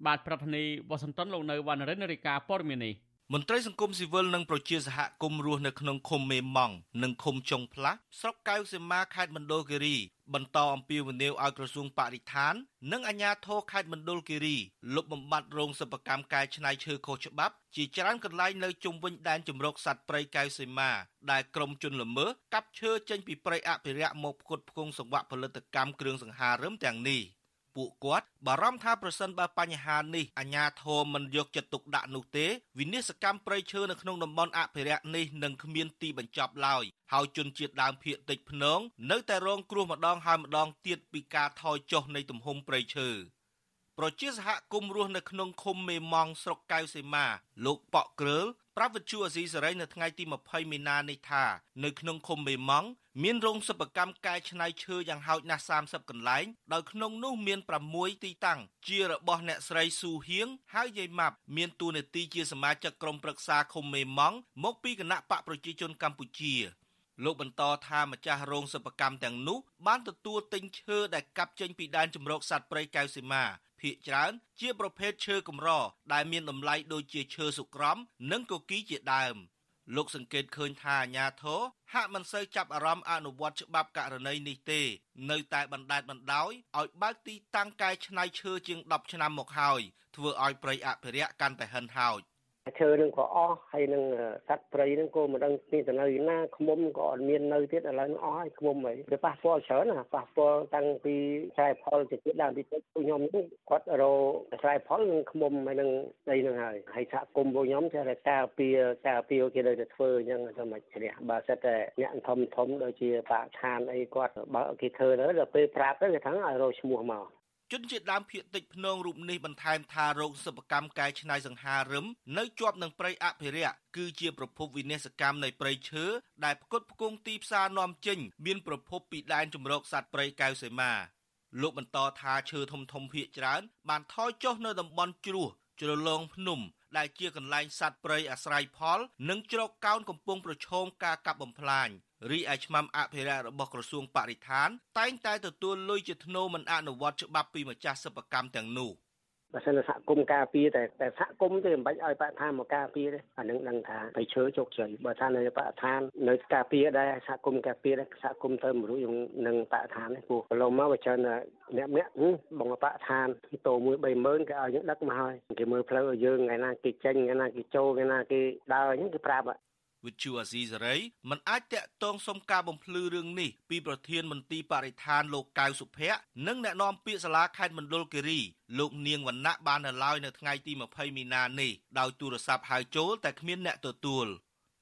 បាទប្រធានីវ៉ាស៊ីនតោនលោកនៅវណ្ណរិនរាយការណ៍ព័ត៌មាននេះ មន្ត្រីសង្គមស៊ីវិលនិងប្រជាសហគមន៍រស់នៅក្នុងឃុំមេម៉ង់និងឃុំចុងផ្លាស់ស្រុកកៅសីមាខេត្តមណ្ឌលគិរីបន្តអំពាវនាវឲ្យក្រសួងបរិស្ថាន និងអាជ្ញាធរខេត្តមណ្ឌលគិរីលុបបំបាត់រោងសិប្បកម្មកែច្នៃឈើខុសច្បាប់ជាច្រើនកន្លែងនៅជុំវិញដែនជំរកសត្វព្រៃកៅសីមាដែលក្រុមជនល្មើសកាប់ឈើចេញពីព្រៃអភិរក្សមកផ្គត់ផ្គង់សង្វាក់ផលិតកម្មគ្រឿងសង្ហារឹមទាំងនេះ។ ពួកគាត់បារម្ភថាប្រសិនបើបញ្ហានេះអាជ្ញាធរមិនយកចិត្តទុកដាក់នោះទេវិនិស្សកម្មព្រៃឈើនៅក្នុងតំបន់អភិរក្សនេះនឹងគ្មានទីបញ្ចប់ឡើយហើយជនជាតិដើមភាគតិចភ្នងនៅតែរងគ្រោះម្ដងហើយម្ដងទៀតពីការថយចុះនៃទំហំព្រៃឈើប្រជាសហគមន៍រស់នៅក្នុងឃុំមេម៉ង់ស្រុកកៅសីមាលោកប៉ក់ក្រើល ប្រាប់វិទ្យុអេស៊ីសេរីនៅថ្ងៃទី20មីនានេះថានៅក្នុងឃុំមេម៉ង់មានរោងសិប្បកម្មកែច្នៃឈើយ៉ាងហោចណាស់30កន្លែងដោយក្នុងនោះមាន6ទីតាំងជារបស់អ្នកស្រីស៊ូហៀងហើយយាយម៉ាប់មានតួនាទីជាសមាជិកក្រុមប្រឹក្សាឃុំមេម៉ង់មកពីគណៈបកប្រជាជនកម្ពុជាលោកបន្តថាម្ចាស់រោងសិប្បកម្មទាំងនោះបានទទួលទិញឈើដែលកាប់ចេញពីដែនជម្រកសត្វព្រៃកៅសីមា ភាគច្រើនជាប្រភេទឈើកម្រដែលមានតម្លៃដូចជាឈើសុក្រំ និងកគីជាដើមលោកសង្កេតឃើញថាអាញាធរហាក់មិនសូវចាប់អារម្មណ៍អនុវត្តច្បាប់ករណីនេះទេ នៅតែបណ្តែតបណ្ដោយឲ្យបើកទីតាំងកែច្នៃឈើជាង10ឆ្នាំមកហើយធ្វើឲ្យប្រៃអភិរក្សកាន់តែហិនហោច ឈើនឹងក៏អស់ហើយនឹងសត្វព្រៃនឹងក៏មិនដឹងពីទៅនៅណាឃុំក៏អត់មាននៅទៀតឥឡូវអស់ហើយឃុំហើយវាប៉ះពាល់ច្រើនណាប៉ះពាល់តាំងពីខ្សែផលទៅទៀតដើមពីទឹកពួកខ្ញុំនេះគាត់រកខ្សែផលនឹងឃុំហើយនឹងដីនឹងហើយហើយសហគមន៍ពួកខ្ញុំចេះតែការពារការពារគេលើតែធ្វើអញ្ចឹងទៅមិនជ្រះបើសិតតែអ្នកធំធំដូចជាបាក់ឆានអីគាត់បើគេធ្វើទៅដល់ពេលប្រាប់ទៅគេថាឲ្យរកឈ្មោះមក ជនជាតិដើមភាគតិចភ្នងរូបនេះបន្ថែមថារោងសិប្បកម្មកែច្នៃសង្ហារឹមនៅជាប់នឹងព្រៃអភិរក្សគឺជាប្រភពវិនាសកម្មនៃព្រៃឈើដែលផ្គត់ផ្គង់ទីផ្សារនាំចេញមានប្រភពពីដែនជម្រកសត្វព្រៃកៅសីមាលោកបន្តថាឈើធំធំភាគច្រើន បានថយចុះនៅតំបន់ជ្រោះជ្រលងភ្នំដែលជាកន្លែងសត្វព្រៃអាស្រ័យផល និងជ្រកកោនកំពុងប្រឈមការកាប់បំផ្លាញ រីឯឆ្មាំអភិរក្សរបស់ក្រសួងបរិស្ថាន តែងតែទទួលលុយជាធ្នូមិនអនុវត្តច្បាប់ពីម្ចាស់សិប្បកម្មទាំងនោះបើសិនសហគមន៍ការពារតែតែសហគមន៍ទេមិនបាច់ឲ្យបរិស្ថានមកការពារទេអានឹងដឹងថាបិឈើជោគជ័យបើថានៅបរិស្ថាននៅការពារដែរសហគមន៍ការពារដែរសហគមន៍ទៅមរុយនឹងបរិស្ថាននេះព្រោះកន្លងមកវាច្រើនអ្នកម្នាក់បងបរិស្ថានតោមួយ30000គេឲ្យយើងដឹកមកហើយគេមើលផ្លូវឲ្យយើងថ្ងៃណាគេចេញថ្ងៃណាគេចូលថ្ងៃណាគេដើរអញ្ចឹងគេប្រាប់ វិទ្យុអាស៊ីសេរីមិនអាចតាក់ទងសុំការបំភ្លឺរឿងនេះពីប្រធានមន្ទីរបរិស្ថានលោកកៅសុភ័ក្រនិងអ្នកនាំពាក្យសាលាខេត្តមណ្ឌលគិរីលោកនាងវណ្ណៈបាននៅឡើយនៅថ្ងៃទី20មីនានេះដោយទូរស័ព្ទហៅចូលតែគ្មានអ្នកទទួល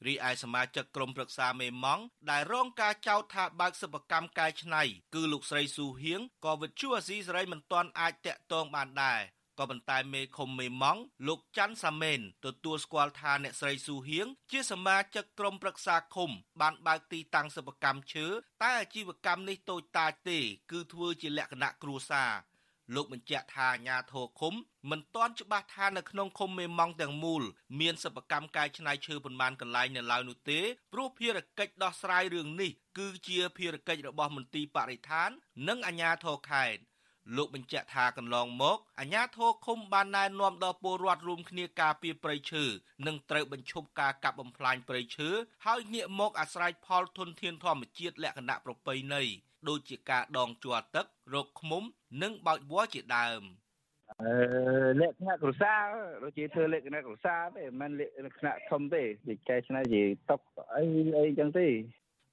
រីឯសមាជិកក្រុមប្រឹក្សាមេម៉ង់ដែលរងការចោទថាបើកសិប្បកម្មកែច្នៃគឺលោកស្រីស៊ូហៀងក៏វិទ្យុអាស៊ីសេរីមិនទាន់អាចតាក់ទងបានដែរ ក៏ប៉ុន្តែមេឃុំមេម៉ង់លោកច័ន្ទសាមេនទទួលស្គាល់ថាអ្នកស្រីស៊ូហៀងជាសមាជិកក្រុមប្រឹក្សាឃុំ បានបើកទីតាំងសិប្បកម្មឈើតែអាជីវកម្មនេះតូចតាចទេ គឺធ្វើជាលក្ខណៈគ្រួសារលោកបញ្ជាក់ថាអាញាធរឃុំមិនទាន់ច្បាស់ថានៅក្នុងឃុំមេម៉ង់ទាំងមូលមានសិប្បកម្មកែច្នៃឈើប៉ុន្មានកន្លែងនៅឡើយនោះទេព្រោះភារកិច្ចដោះស្រាយរឿងនេះគឺជាភារកិច្ចរបស់មន្ទីរបរិស្ថាន និងអាជ្ញាធរខេត្ត លោកបញ្ជាក់ថាកន្លងមកអាជ្ញាធរឃុំបានណែនាំដល់ពលរដ្ឋរួមគ្នាការពារព្រៃឈើនិងត្រូវបញ្ឈប់ការកាប់បំផ្លាញព្រៃឈើហើយងាកមកអាស្រ័យផលធនធានធម្មជាតិលក្ខណៈប្រពៃណីដូចជាការដងជ័រទឹករកឃុំនិងបោចវល្លិជាដើមអឺលក្ខណៈគ្រួសារដូចជាធ្វើលក្ខណៈគ្រួសារទេមិនមែនលក្ខណៈធំទេនិយាយឆ្នៃនិយាយតុកអីអីចឹងទេ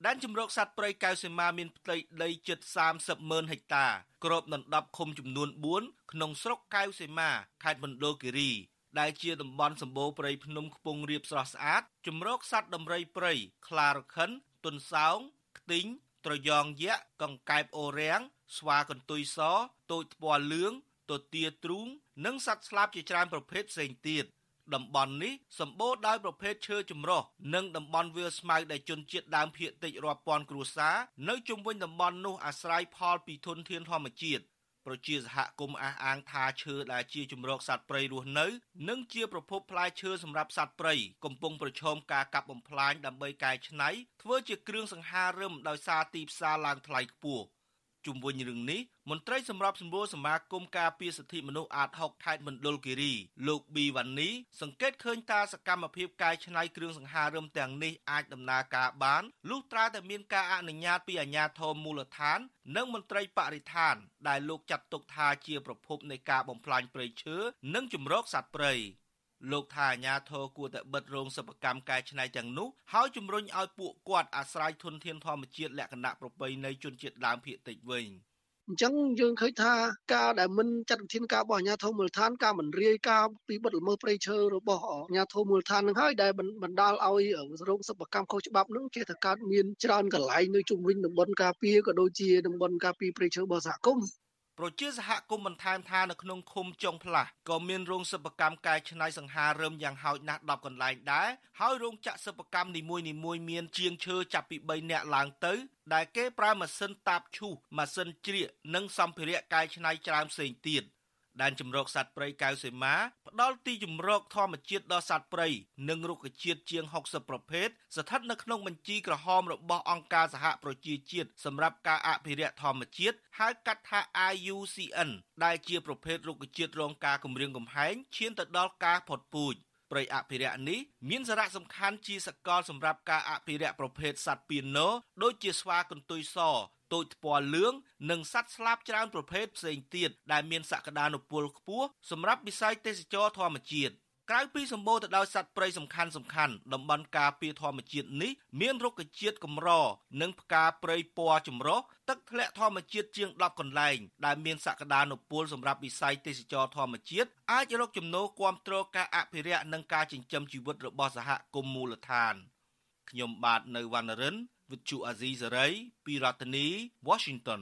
ដែនជំរកសត្វព្រៃកៅសីមាមានផ្ទៃដីជិត30ម៉ឺនហិកតាគ្របដណ្ដប់ឃុំចំនួន4ក្នុងស្រុកកៅសីមាខេត្តមណ្ឌលគិរីដែលជាតំបន់សម្បូរព្រៃភ្នំខ្ពង់រាបស្រស់ស្អាតជំរកសត្វដំរីព្រៃខ្លារខិនទុនសោងខ្ទីងត្រយងយក្សកង្កែបអូរាំងស្វាកន្ទុយសតូចថ្ពាល់លឿងទទាទ្រូងនិងសត្វស្លាបជាច្រើនប្រភេទផ្សេងទៀត តំបន់នេះសម្បូរដោយប្រភេទឈើចម្រុះនិងតំបន់វាលស្មៅដែលជនជាតិដើមភាគតិចរាប់ពាន់គ្រួសារនៅជុំវិញតំបន់នោះអាស្រ័យផលពីធនធានធម្មជាតិប្រជាសហគមន៍អះអាងថាឈើដែលជាជំរកសត្វព្រៃរស់នៅ និងជាប្រភពផ្លែឈើសម្រាប់សត្វព្រៃកំពុងប្រឈមការកាប់បំផ្លាញដើម្បីកែច្នៃធ្វើជាគ្រឿងសង្ហារឹមដោយសារទីផ្សារឡើងថ្លៃខ្ពស់ ជុំវិញរឿងនេះមន្ត្រីសម្របសម្រួលសមាគមការពារសិទ្ធិមនុស្សអាត6ខេត្តមណ្ឌលគិរីលោកប៊ីវ៉ានីសង្កេតឃើញថាសកម្មភាពកែច្នៃគ្រឿងសង្ហារឹមទាំងនេះអាចដំណើរការបានលុះត្រាតែមានការអនុញ្ញាតពីអាជ្ញាធរមូលដ្ឋាន និងមន្ត្រីបរិស្ថាន ដែលលោកចាត់ទុកថាជាប្រភពនៃការបំផ្លាញព្រៃឈើនិងជំរកសត្វព្រៃ លោកថាអាញាធរគួរតែបិទរោងសិប្បកម្មកែច្នៃទាំងនោះហើយជំរុញឲ្យពួកគាត់អាស្រ័យធនធានធម្មជាតិលក្ខណៈប្រពៃណីជនជាតិដើមភាគតិចវិញអញ្ចឹងយើងឃើញថាការដែលមិនចាត់វិធានការរបស់អាជ្ញាធរមូលដ្ឋានការមិនរាយការណ៍ពីបទល្មើសព្រៃឈើរបស់អាជ្ញាធរមូលដ្ឋាននឹងហើយដែលបណ្ដាលឲ្យរោងសិប្បកម្មខុសច្បាប់នឹងជាតែកើតមានច្រើនកន្លែងនៅជុំវិញតំបន់ការពារក៏ដូចជាតំបន់ការពារព្រៃឈើរបស់សហគមន៍ ប្រជាសហគមន៍បន្ថែមថានៅក្នុងឃុំចុងផ្លាស់ក៏មានរោងសិប្បកម្មកែច្នៃសង្ហារឹមយ៉ាងហោចណាស់10កន្លែងដែរហើយរោងចក្រសិប្បកម្មនីមួយៗមានជាងឈើចាប់ពី3នាក់ឡើងទៅ ដែលគេប្រើម៉ាស៊ីនតាបឈូសម៉ាស៊ីនជ្រៀកនិងសម្ភារៈកែច្នៃច្រើនផ្សេងទៀត។ ដែនជំរកសត្វព្រៃកៅសេមាផ្ដល់ទីជំរកធម្មជាតិដល់សត្វព្រៃនិងរុក្ខជាតិជាង60ប្រភេទស្ថិតនៅក្នុងបញ្ជីក្រហមរបស់អង្គការសហប្រជាជាតិសម្រាប់ការអភិរក្សធម្មជាតិហៅកាត់ថា IUCN ដែលជាប្រភេទរុក្ខជាតិរងការគំរាមកំហែងឈានទៅដល់ការផុតពូជព្រៃអភិរក្សនេះមានសារៈសំខាន់ជាសកលសម្រាប់ការអភិរក្សប្រភេទសត្វពៀនណូដូចជាស្វាកន្ទុយស ទូចថ្ពាល់លឿងនិងសត្វស្លាបច្រើនប្រភេទផ្សេងទៀតដែលមានសក្តានុពលខ្ពស់សម្រាប់វិស័យទេសចរធម្មជាតិក្រៅពីសម្បូរទៅដោយសត្វព្រៃសំខាន់សំខាន់តំបន់ការពារធម្មជាតិនេះមានរុក្ខជាតិកម្រនិងផ្កាព្រៃពណ៌ចម្រុះទឹកធ្លាក់ធម្មជាតិជាង10កន្លែងដែលមានសក្តានុពលសម្រាប់វិស័យទេសចរធម្មជាតិអាចរកចំណូលគាំទ្រការអភិរក្សនិងការចិញ្ចឹមជីវិតរបស់សហគមន៍មូលដ្ឋានខ្ញុំបាទនៅវណ្ណរិន វិទ្យុអាស៊ីសេរីពីរដ្ឋធានី Washington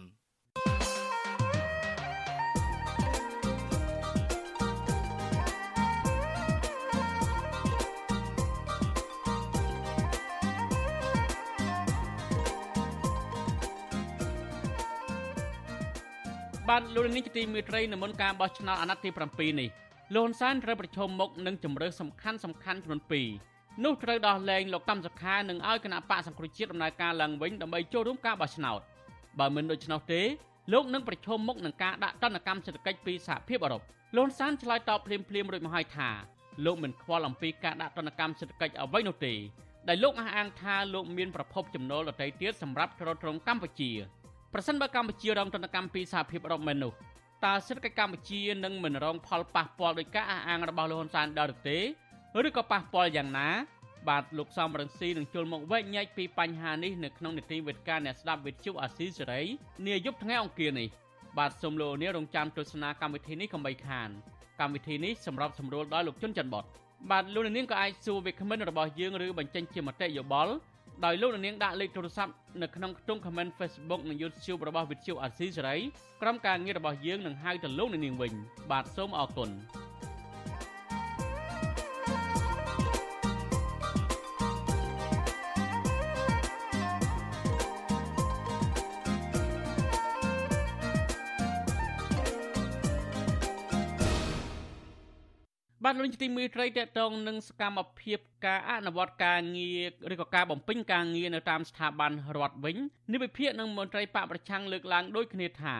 បានលោកនាងជាទីមេត្រីនៅមុនការបោះឆ្នោតអាណត្តិទី7នេះលោកហ៊ុនសែនត្រូវប្រឈមមុខនឹងជំរើសសំខាន់សំខាន់ចំនួន2 នោះត្រូវដោះលែងលោកកម្មសខានិងឲ្យគណៈបកសង្គ្រោះជាតិដំណើរការឡើងវិញដើម្បីចូលរួមការបោះឆ្នោតបើមិនដូច្នោះទេលោកនឹងប្រឈមមុខនឹងការដាក់ទណ្ឌកម្មសេដ្ឋកិច្ចពីសហភាពអឺរ៉ុបលន់សានឆ្លើយតបភ្លាមភ្លាមរួចមកហើយថាលោកមិនខ្វល់អំពីការដាក់ទណ្ឌកម្មសេដ្ឋកិច្ចអ្វីនោះទេដែលលោកអះអាងថាលោកមានប្រភពចំណូលដទៃទៀតសម្រាប់ទ្រទ្រង់កម្ពុជាប្រសិនបើកម្ពុជារងទណ្ឌកម្មពីសហភាពអឺរ៉ុបមែននោះតើសេដ្ឋកិច្ចកម្ពុជានឹងមិនរងផលប៉ះពាល់ដោយការអះអាងរបស់លោកហ៊ុនសែនដែរទេ ឬក៏ប៉ះពាល់យ៉ាងណា បាទលោកសំរងស៊ីនឹងជុលមកវែកញែកពីបញ្ហានេះនៅក្នុងនីតិវេទការអ្នកស្ដាប់វិទ្យុអាស៊ីសេរីនាយប់ថ្ងៃអង្គារនេះបាទសូមលោកនាងរងចាំទស្សនាកម្មវិធីនេះកុំបីខានកម្មវិធីនេះសម្រាប់សម្រួលដល់លោកជុនច័ន្ទបតបាទលោកនាងក៏អាចសួរវាគ្មិនរបស់យើងឬបញ្ចេញជាមតិយោបល់ដោយលោកនាងដាក់លេខទូរស័ព្ទនៅក្នុងខ្ទង់ comment Facebook និង YouTube របស់វិទ្យុអាស៊ីសេរីក្រុមការងាររបស់យើងនឹងហៅទៅលោកនាងវិញបាទសូមអរគុណ បាទលោកទីមេត្រីតកតងនឹងសកម្មភាពការអនុវត្តការងារឬក៏ការបំពេញការងារនៅតាមស្ថាប័នរដ្ឋវិញនិវិភាកនឹងមន្ត្រីបកប្រឆាំងលើកឡើងដូចគ្នាថា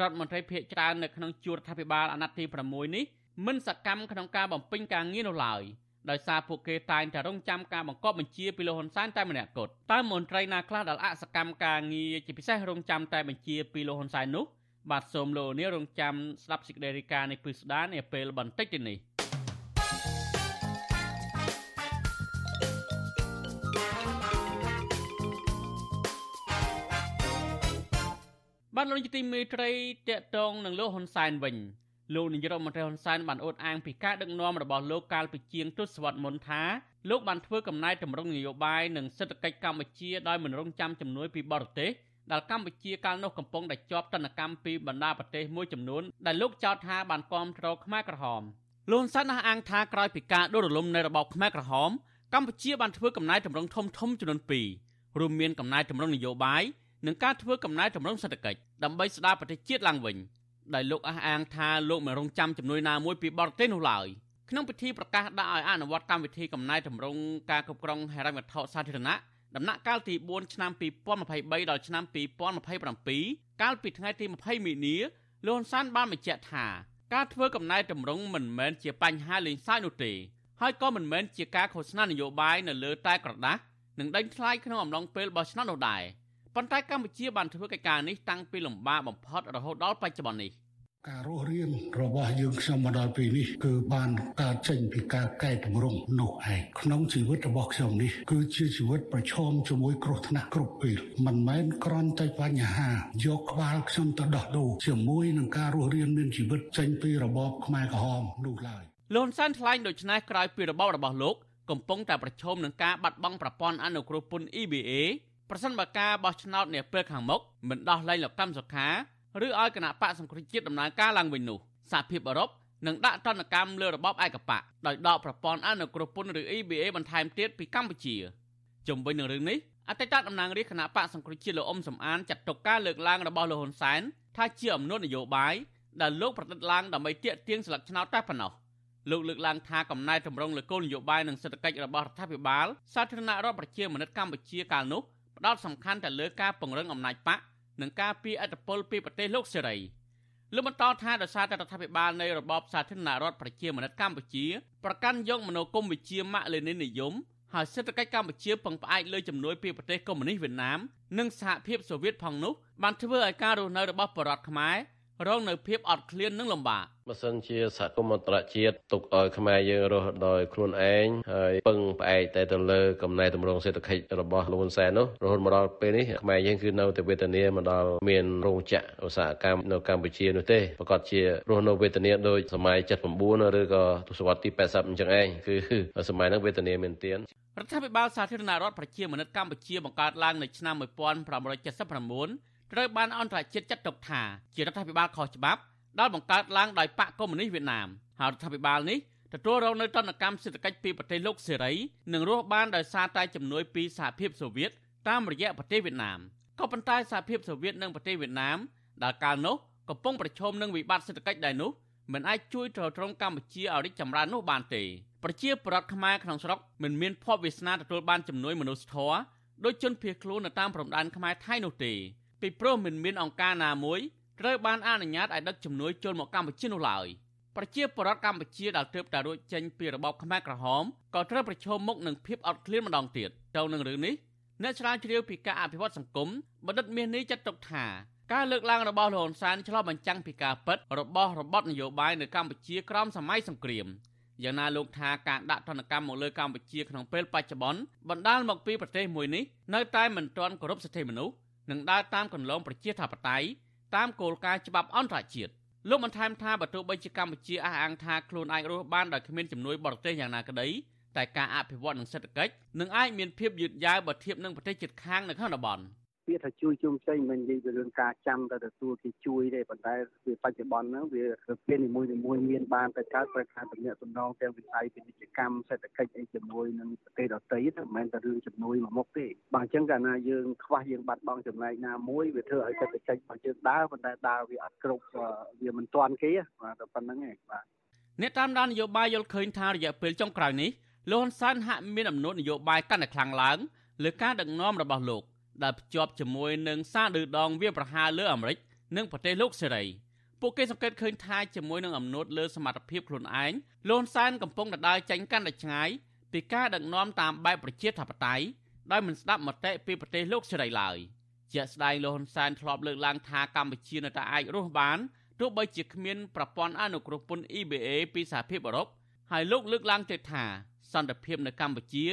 រដ្ឋមន្ត្រីភាគច្រើននៅក្នុងជួររដ្ឋាភិបាលអាណត្តិទី6នេះមិនសកម្មក្នុងការបំពេញការងារនោះឡើយដោយសារពួកគេតែងតែរងចាំការបង្គាប់បញ្ជាពីលោកហ៊ុនសែនតែម្នាក់គត់តើមន្ត្រីណាខ្លះដែលអសកម្មការងារជាពិសេសរងចាំតែបញ្ជាពីលោកហ៊ុនសែននោះបាទសូមលោកនាងរងចាំស្ដាប់សេចក្តីរាយការណ៍នេះពិស្ដានាពេលបន្តិចទៀតនេះ បានលោកនាយកទីមេត្រីតកតងនឹងលោកហ៊ុនសែនវិញលោកនាយករដ្ឋមន្ត្រីហ៊ុនសែនបានអួតអាងពីការដឹកនាំរបស់លោកកាលពីជាងទសវត្សរ៍មុនថាលោកបានធ្វើកំណែតម្រង់នយោបាយនិងសេដ្ឋកិច្ចកម្ពុជាដោយមិនរងចាំជំនួយពីបរទេសដែលកម្ពុជាកាលនោះកំពុងតែជាប់ទណ្ឌកម្មពីបណ្ដាប្រទេសមួយចំនួនដែលលោកចោទថាបានគ្រប់គ្រងខ្មែរក្រហមលោកហ៊ុនសែនអះអាងថាក្រោយពីការដួលរលំនៃរបបខ្មែរក្រហមកម្ពុជាបានធ្វើកំណែតម្រង់ធំធំចំនួន2រួមមានកំណែតម្រង់នយោបាយ និងការធ្វើកំណែតម្រង់សេដ្ឋកិច្ចដើម្បីស្ដារប្រទេសជាតិឡើងវិញដោយលោកអះអាងថាលោកមិនរងចាំជំនួយណាមួយពីបរទេសនោះឡើយក្នុងពិធីប្រកាសដាក់ឲ្យអនុវត្តកម្មវិធីកំណែតម្រង់ការគ្រប់គ្រងហិរញ្ញវត្ថុសាធារណៈដំណាក់កាលទី4ឆ្នាំ2023ដល់ឆ្នាំ2027កាលពីថ្ងៃទី20មីនាលោកហ៊ុនសែនបានបញ្ជាក់ថាការធ្វើកំណែតម្រង់មិនមែនជាបញ្ហាលេងសើចនោះទេហើយក៏មិនមែនជាការឃោសនានយោបាយនៅលើតែក្រដាស់និងដេញថ្លៃក្នុងអំឡុងពេលបោះឆ្នោតនោះដែរ ប៉ុន្តែកម្ពុជាបានធ្វើកិច្ចការនេះតាំងពីលំបាកបំផុតរហូតដល់បច្ចុប្បន្ននេះការរស់រៀនរបស់យើងខ្ញុំមកដល់ពេលនេះគឺបានកើតចេញពីការកែតម្រង់នោះឯងក្នុងជីវិតរបស់ខ្ញុំនេះគឺជាជីវិតប្រឈមជាមួយគ្រោះថ្នាក់គ្រប់ពេលមិនមែនគ្រាន់តែបញ្ហាយកក្បាលខ្ញុំទៅដោះដូរជាមួយនឹងការរស់រៀនមានជីវិតចេញពីរបបខ្មែរក្រហមនោះឡើយលោកហ៊ុនសែនថ្លែងដូច្នេះក្រោយពីរបបរបស់លោកកំពុងតែប្រឈមនឹងការបាត់បង់ប្រព័ន្ធអនុគ្រោះពន្ធ EBA ប្រសិនបើការបោះឆ្នោតនាពេលខាងមុខមិនដោះលែងលោកកម្មសុខាឬឲ្យគណៈបកសង្គ្រោះជាតិដំណើរការឡើងវិញនោះសហភាពអឺរ៉ុបនឹងដាក់ទណ្ឌកម្មលើរបបឯកបកដោយដកប្រព័ន្ធអនុគ្រោះពន្ធឬ EBA បន្ថែមទៀតពីកម្ពុជាជំវិញនឹងរឿងនេះអតីតតំណាងរាជគណៈបកសង្គ្រោះជាតិលោកអ៊ុំសំអានចាត់ទុកការលើកឡើងរបស់លោកហ៊ុនសែនថាជាអំណួតនយោបាយដែលលោកប្រឌិតឡើងដើម្បីទាក់ទាញស្លឹកឆ្នោតតែប៉ុណ្ណោះលោកលើកឡើងថាកំណែតម្រង់លើគោលនយោបាយនិងសេដ្ឋកិច្ចរបស់រដ្ឋាភិបាលសាធារណរដ្ឋប្រជាមានិតកម្ពុជាកាលនោះ ផ្ដោតសំខាន់ទៅលើការពង្រឹងអំណាចបកនិងការពីអធិបុលពីប្រទេសលោកសេរីលោកបន្តថាដោយសារតែរដ្ឋាភិបាលនៃរបបសាធារណរដ្ឋប្រជាមានិតកម្ពុជាប្រកាន់យកមនោគមវិជ្ជាម៉ាក់លេនីនិយមហើយសេដ្ឋកិច្ចកម្ពុជាពឹងផ្អែកលើជំនួយពីប្រទេសកុម្មុយនីសវៀតណាមនិងសហភាពសូវៀតផងនោះបានធ្វើឲ្យការរស់នៅរបស់ប្រជាពលរដ្ឋខ្មែរ រងនៅភាពអត់ឃ្លាននិងលំបាកបើសិនជាសហគមន៍អន្តរជាតិទុកឲ្យខ្មែរយើងរស់ដោយខ្លួនឯងហើយពឹងផ្អែកតែទៅលើកំណែតម្រង់សេដ្ឋកិច្ចរបស់លោកហ៊ុនសែននោះរហូតមកដល់ពេលនេះខ្មែរយើងគឺនៅតែវេទនាមកដល់មានរោងចក្រឧស្សាហកម្មនៅកម្ពុជានោះទេប្រកាសជារស់នៅវេទនាដោយសម័យ79ឬក៏ទសវត្សទី80អញ្ចឹងឯងគឺសម័យហ្នឹងវេទនាមែនទែនរដ្ឋាភិបាលសាធារណរដ្ឋប្រជាមានិតកម្ពុជាបង្កើតឡើងនៅឆ្នាំ1979 ត្រូវបានអន្តរជាតិចាត់ទុកថាជារដ្ឋាភិបាលខុសច្បាប់ដែលបង្កើតឡើងដោយបកកុម្មុយនីសវៀតណាមហើយរដ្ឋាភិបាលនេះទទួលរងនៅទណ្ឌកម្មសេដ្ឋកិច្ចពីប្រទេសលោកសេរីនិងរស់បានដោយសារតែជំនួយពីសហភាពសូវៀតតាមរយៈប្រទេសវៀតណាមក៏ប៉ុន្តែសហភាពសូវៀតនិងប្រទេសវៀតណាមដែលកាលនោះកំពុងប្រឈមនឹងវិបត្តិសេដ្ឋកិច្ចដែរនោះមិនអាចជួយទ្រទ្រង់កម្ពុជាឲ្យរីកចម្រើននោះបានទេប្រជាពលរដ្ឋខ្មែរក្នុងស្រុកមិនមានភ័ព្វវាសនាទទួលបានជំនួយមនុស្សធម៌ដោយជនភៀសខ្លួននៅតាមព្រំដែនខ្មែរថៃនោះទេ ពីព្រោះមិនមានអង្គការណាមួយត្រូវបានអនុញ្ញាតឲ្យដឹកជំនួយចូលមកកម្ពុជានោះឡើយប្រជាពលរដ្ឋកម្ពុជាដែលទើបតែរួចចេញពីរបបខ្មែរក្រហមក៏ត្រូវប្រឈមមុខនឹងភាពអត់ឃ្លានម្ដងទៀតទៅនឹងរឿងនេះអ្នកស្រាវជ្រាវពីការអភិវឌ្ឍសង្គមបណ្ឌិតមាសនេះចាត់ទុកថាការលើកឡើងរបស់លោកហ៊ុនសែនឆ្លុះបញ្ចាំងពីការពិតរបស់របបនយោបាយនៅកម្ពុជាក្រោមសម័យសង្គ្រាមយ៉ាងណាលោកថាការដាក់ទណ្ឌកម្មមកលើកម្ពុជាក្នុងពេលបច្ចុប្បន្នបណ្ដាលមកពីប្រទេសមួយនេះនៅតែមិនទាន់គោរពសិទ្ធិមនុស្ស និងដើរតាមគន្លងប្រជាធិបតេយ្យតាមគោលការណ៍ច្បាប់អន្តរជាតិលោកបន្ថែមថាបើទោះបីជាកម្ពុជាអះអាងថាខ្លួនអាចរស់បានដោយគ្មានជំនួយបរទេសយ៉ាងណាក្តីតែការអភិវឌ្ឍនិងសេដ្ឋកិច្ចនឹងអាចមានភាពយឺតយ៉ាវបើធៀបនឹងប្រទេសជិតខាងនៅក្នុងតំបន់ ពាក្យថាជួយជុំផ្សេងមិននិយាយពីរឿងការចាំទៅទទួលគេជួយទេប៉ុន្តែវាបច្ចុប្បន្នហ្នឹងវាពេលនីមួយៗមានបានតែកើតប្រការតំណែងតំណងទាំងវិស័យពាណិជ្ជកម្មសេដ្ឋកិច្ចអីជាមួយនឹងប្រទេសដទៃទៅមិនមែនតែរឿងជំនួយមួយមុខទេបាទអញ្ចឹងកាលណាយើងខ្វះយើងបាត់បង់ចំណែកណាមួយវាធ្វើឲ្យសេដ្ឋកិច្ចរបស់យើងដើរប៉ុន្តែដើរវាអត់គ្រប់វាមិនទាន់គេបាទតែប៉ុណ្្នឹងឯងបាទអ្នកតាមដាននយោបាយយល់ឃើញថារយៈពេលចុងក្រោយនេះលោកហ៊ុនសែនហាក់មានអំណួតនយោបាយកាន់តែខ្លាំងឡើងលើការដឹកនាំរបស់លោក ដែលភ្ជាប់ជាមួយនឹងសារឌឺដងវាប្រហារលើអាមេរិកនិងប្រទេសលោកសេរីពួកគេសង្កេតឃើញថាជាមួយនឹងអំណួតលើសមត្ថភាពខ្លួនឯងលន់សែនកំពុងដដាលចេញកាន់តែឆ្ងាយពីការដឹកនាំតាមបែបប្រជាធិបតេយ្យដោយមិនស្ដាប់មតិពីប្រទេសលោកសេរីឡើយជាក់ស្ដែងលោកហ៊ុនសែនធ្លាប់លើកឡើងថាកម្ពុជានៅតែអាចរស់បានទោះបីជាគ្មានប្រព័ន្ធអនុគ្រោះពន្ធ EBA ពីសហភាពអឺរ៉ុបហើយលោកលើកឡើងទៀតថាសន្តិភាពនៅកម្ពុជា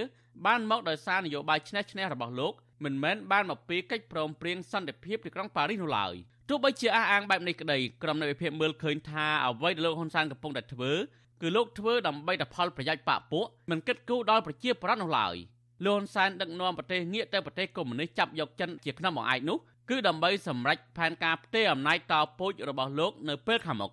បានមកដោយសារនយោបាយឆ្នះឆ្នះរបស់លោក មិនមែនបានមកពីកិច្ចព្រមព្រៀងសន្តិភាពទីក្រុងប៉ារីសនោះឡើយទោះបីជាអះអាងបែបនេះក្តីក្រុមនៃវិភាគមើលឃើញថាអ្វីដែលលោកហ៊ុនសែនកំពុងតែធ្វើគឺលោកធ្វើដើម្បីតែផលប្រយោជន៍បកពួកមិនគិតគូរដល់ប្រជាប្រដ្ឋនោះឡើយលោកហ៊ុនសែនដឹកនាំប្រទេសងាកទៅប្រទេសកុម្មុយនីសចាប់យកចិនជាខ្នងបង្អែកនោះគឺដើម្បីសម្រេចផែនការផ្ទេរអំណាចតពូជរបស់លោកនៅពេលខាងមុខ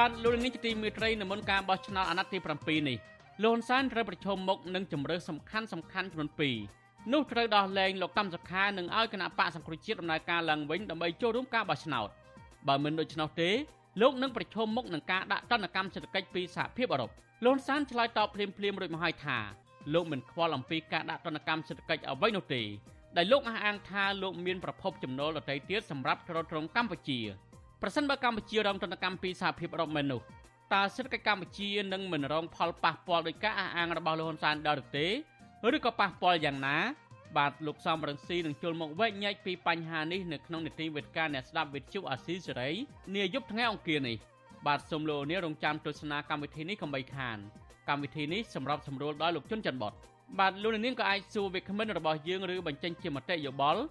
បាទលោកនាងជាទីមេត្រីនៅមុនការបោះឆ្នោតអាណត្តិទី7នេះលោកហ៊ុនសែនត្រូវប្រឈមមុខនឹងជំរើសសំខាន់សំខាន់ចំនួន2នោះត្រូវដោះលែងលោកកម្មសខានិងឲ្យគណៈបកសង្គ្រោះជាតិដំណើរការឡើងវិញដើម្បីចូលរួមការបោះឆ្នោតបើមិនដូច្នោះទេលោកនឹងប្រឈមមុខនឹងការដាក់ទណ្ឌកម្មសេដ្ឋកិច្ចពីសហភាពអឺរ៉ុបលោកសានឆ្លើយតបភ្លាមភ្លាមរួចមកហើយថាលោកមិនខ្វល់អំពីការដាក់ទណ្ឌកម្មសេដ្ឋកិច្ចអ្វីនោះទេដែលលោកអះអាងថាលោកមានប្រភពចំណូលដទៃទៀតសម្រាប់ទ្រទ្រង់កម្ពុជា ប្រសិនបើកម្ពុជារងទណ្ឌកម្មពីសហភាពអឺរ៉ុបមែននោះតើសេដ្ឋកិច្ចកម្ពុជានឹងមិនរងផលប៉ះពាល់ដោយការអះអាងរបស់លោកហ៊ុនសែនដល់ឬទេឬក៏ប៉ះពាល់យ៉ាងណា បាទលោកសំរងស៊ីនឹងជុលមកវែកញែកពីបញ្ហានេះនៅក្នុងនីតិវិទ្យាអ្នកស្ដាប់វិទ្យុអាស៊ីសេរីនាយប់ថ្ងៃអង្គារនេះបាទសូមលោកនាងរងចាំទស្សនាកម្មវិធីនេះកុំបីខានកម្មវិធីនេះសម្រាប់សម្រួលដោយលោកជុនច័ន្ទបតបាទលោកនាងក៏អាចសួរវាគ្មិនរបស់យើងឬបញ្ចេញជាមតិយោបល់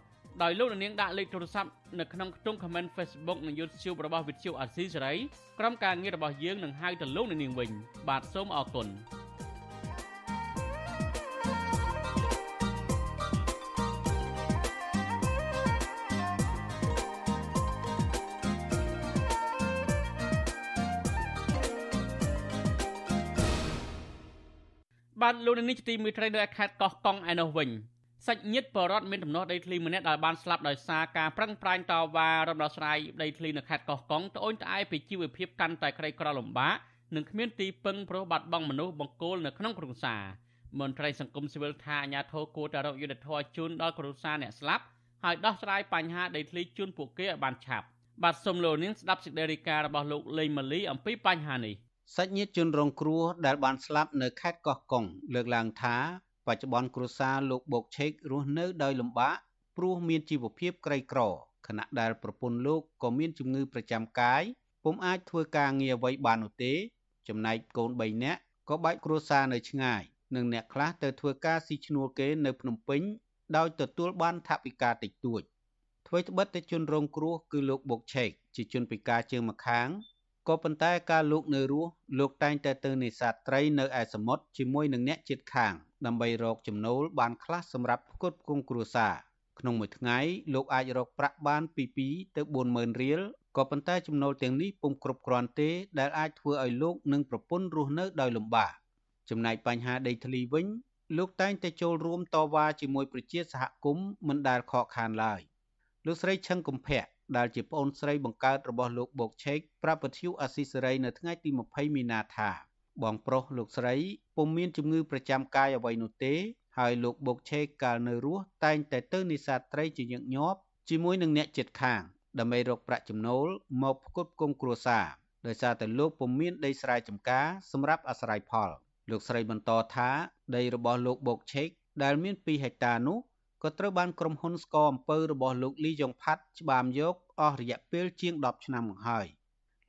ដោយលោកនាងដាក់លេខទូរស័ព្ទនៅក្នុងខ្ទង់ comment Facebook និង YouTube របស់ Vithu Azizi សេរីក្រុមការងាររបស់យើងនឹងហៅទៅលោកនាងវិញ បាទសូមអរគុណបាទលោកនាងជាទីមេត្រីនៅខេត្តកោះកុងឯនោះវិញ សាច់ញាតិបរដ្ឋមានដំណោះដីធ្លីម្នាក់ដែលបានស្លាប់ដោយសារការប្រឹងប្រែងតវ៉ារំដោះស្រាយដីធ្លីនៅខេត្តកោះកុងត្អូញត្អែពីជីវភាពកាន់តែក្រីក្រលំបាកនិងគ្មានទីពឹងព្រោះបាត់បង់មនុស្សបង្គោលនៅក្នុងគ្រួសារមន្ត្រីសង្គមស៊ីវិលថាអាញាធរគួរតែរកយុទ្ធធរជូនដល់គ្រួសារអ្នកស្លាប់ហើយដោះស្រាយបញ្ហាដីធ្លីជូនពួកគេឲ្យបានឆាប់បាទសូមលោកនាងស្ដាប់សេចក្តីរាយការណ៍របស់លោកលេងម៉ាលីអំពីបញ្ហានេះសាច់ញាតិជនរងគ្រោះដែលបានស្លាប់នៅខេត្តកោះកុងលើកឡើងថា បច្ចុប្បន្នគ្រួសារលោកបូកឆេករស់នៅដោយលំបាកព្រោះមានជីវភាពក្រីក្រខណៈដែលប្រពន្ធលោកក៏មានជំងឺប្រចាំកាយពុំអាចធ្វើការងារអ្វីបាននោះទេ ចំណែកកូន3នាក់ក៏បាច់គ្រួសារនៅឆ្ងាយនិងអ្នកខ្លះទៅធ្វើការស៊ីឈ្នួលគេនៅភ្នំពេញដោយទទួលបានថវិកាតិចតួចធ្វើត្បិតតែជនរងគ្រោះគឺលោកបូកឆេកជាជនពិការជើងម្ខាង ក៏ប៉ុន្តែការលោកនៅរស់លោកតែងតែទៅនេសាទត្រីនៅឯសមុទ្រជាមួយនឹងអ្នកជិតខាង ដើម្បីរកចំណូលបានខ្លះសម្រាប់ផ្គត់ផ្គង់គ្រួសារក្នុងមួយថ្ងៃលោកអាចរកប្រាក់បានពី2ទៅ40000រៀលក៏ប៉ុន្តែចំណូលទាំងនេះពុំគ្រប់គ្រាន់ទេដែលអាចធ្វើឲ្យលោកនិងប្រពន្ធរស់នៅដោយលំបាកចំណែកបញ្ហាដីធ្លីវិញ លោកតែងតែចូលរួមតវ៉ាជាមួយប្រជាសហគមន៍មិនដែលខកខានឡើយលោកស្រីឈឹងកំភៈ ដែលជាប្អូនស្រីបង្កើតរបស់លោកបូកឆេកប្រាប់ពធ្យុអាស៊ីសេរីនៅថ្ងៃទី20មីនាថាបងប្រុសលោកស្រីពុំមានជំងឺប្រចាំកាយអ្វីនោះទេ ហើយលោកបូកឆេកកាលនៅរស់តែងតែទៅនេសាទត្រីជាញឹកញាប់ជាមួយនឹងអ្នកជិតខាងដើម្បីរកប្រាក់ចំណូលមកផ្គត់ផ្គង់គ្រួសារដោយសារតែលោកពុំមានដីស្រែចម្ការសម្រាប់អាស្រ័យផល លោកស្រីបន្តថាដីរបស់លោកបូកឆេកដែលមាន2ហិកតានោះ ក៏ត្រូវបានក្រុមហ៊ុនស្កអំពើរបស់លោកលីយ៉ុងផាត់ច្បាមយកអស់រយៈពេលជាង10ឆ្នាំមកហើយ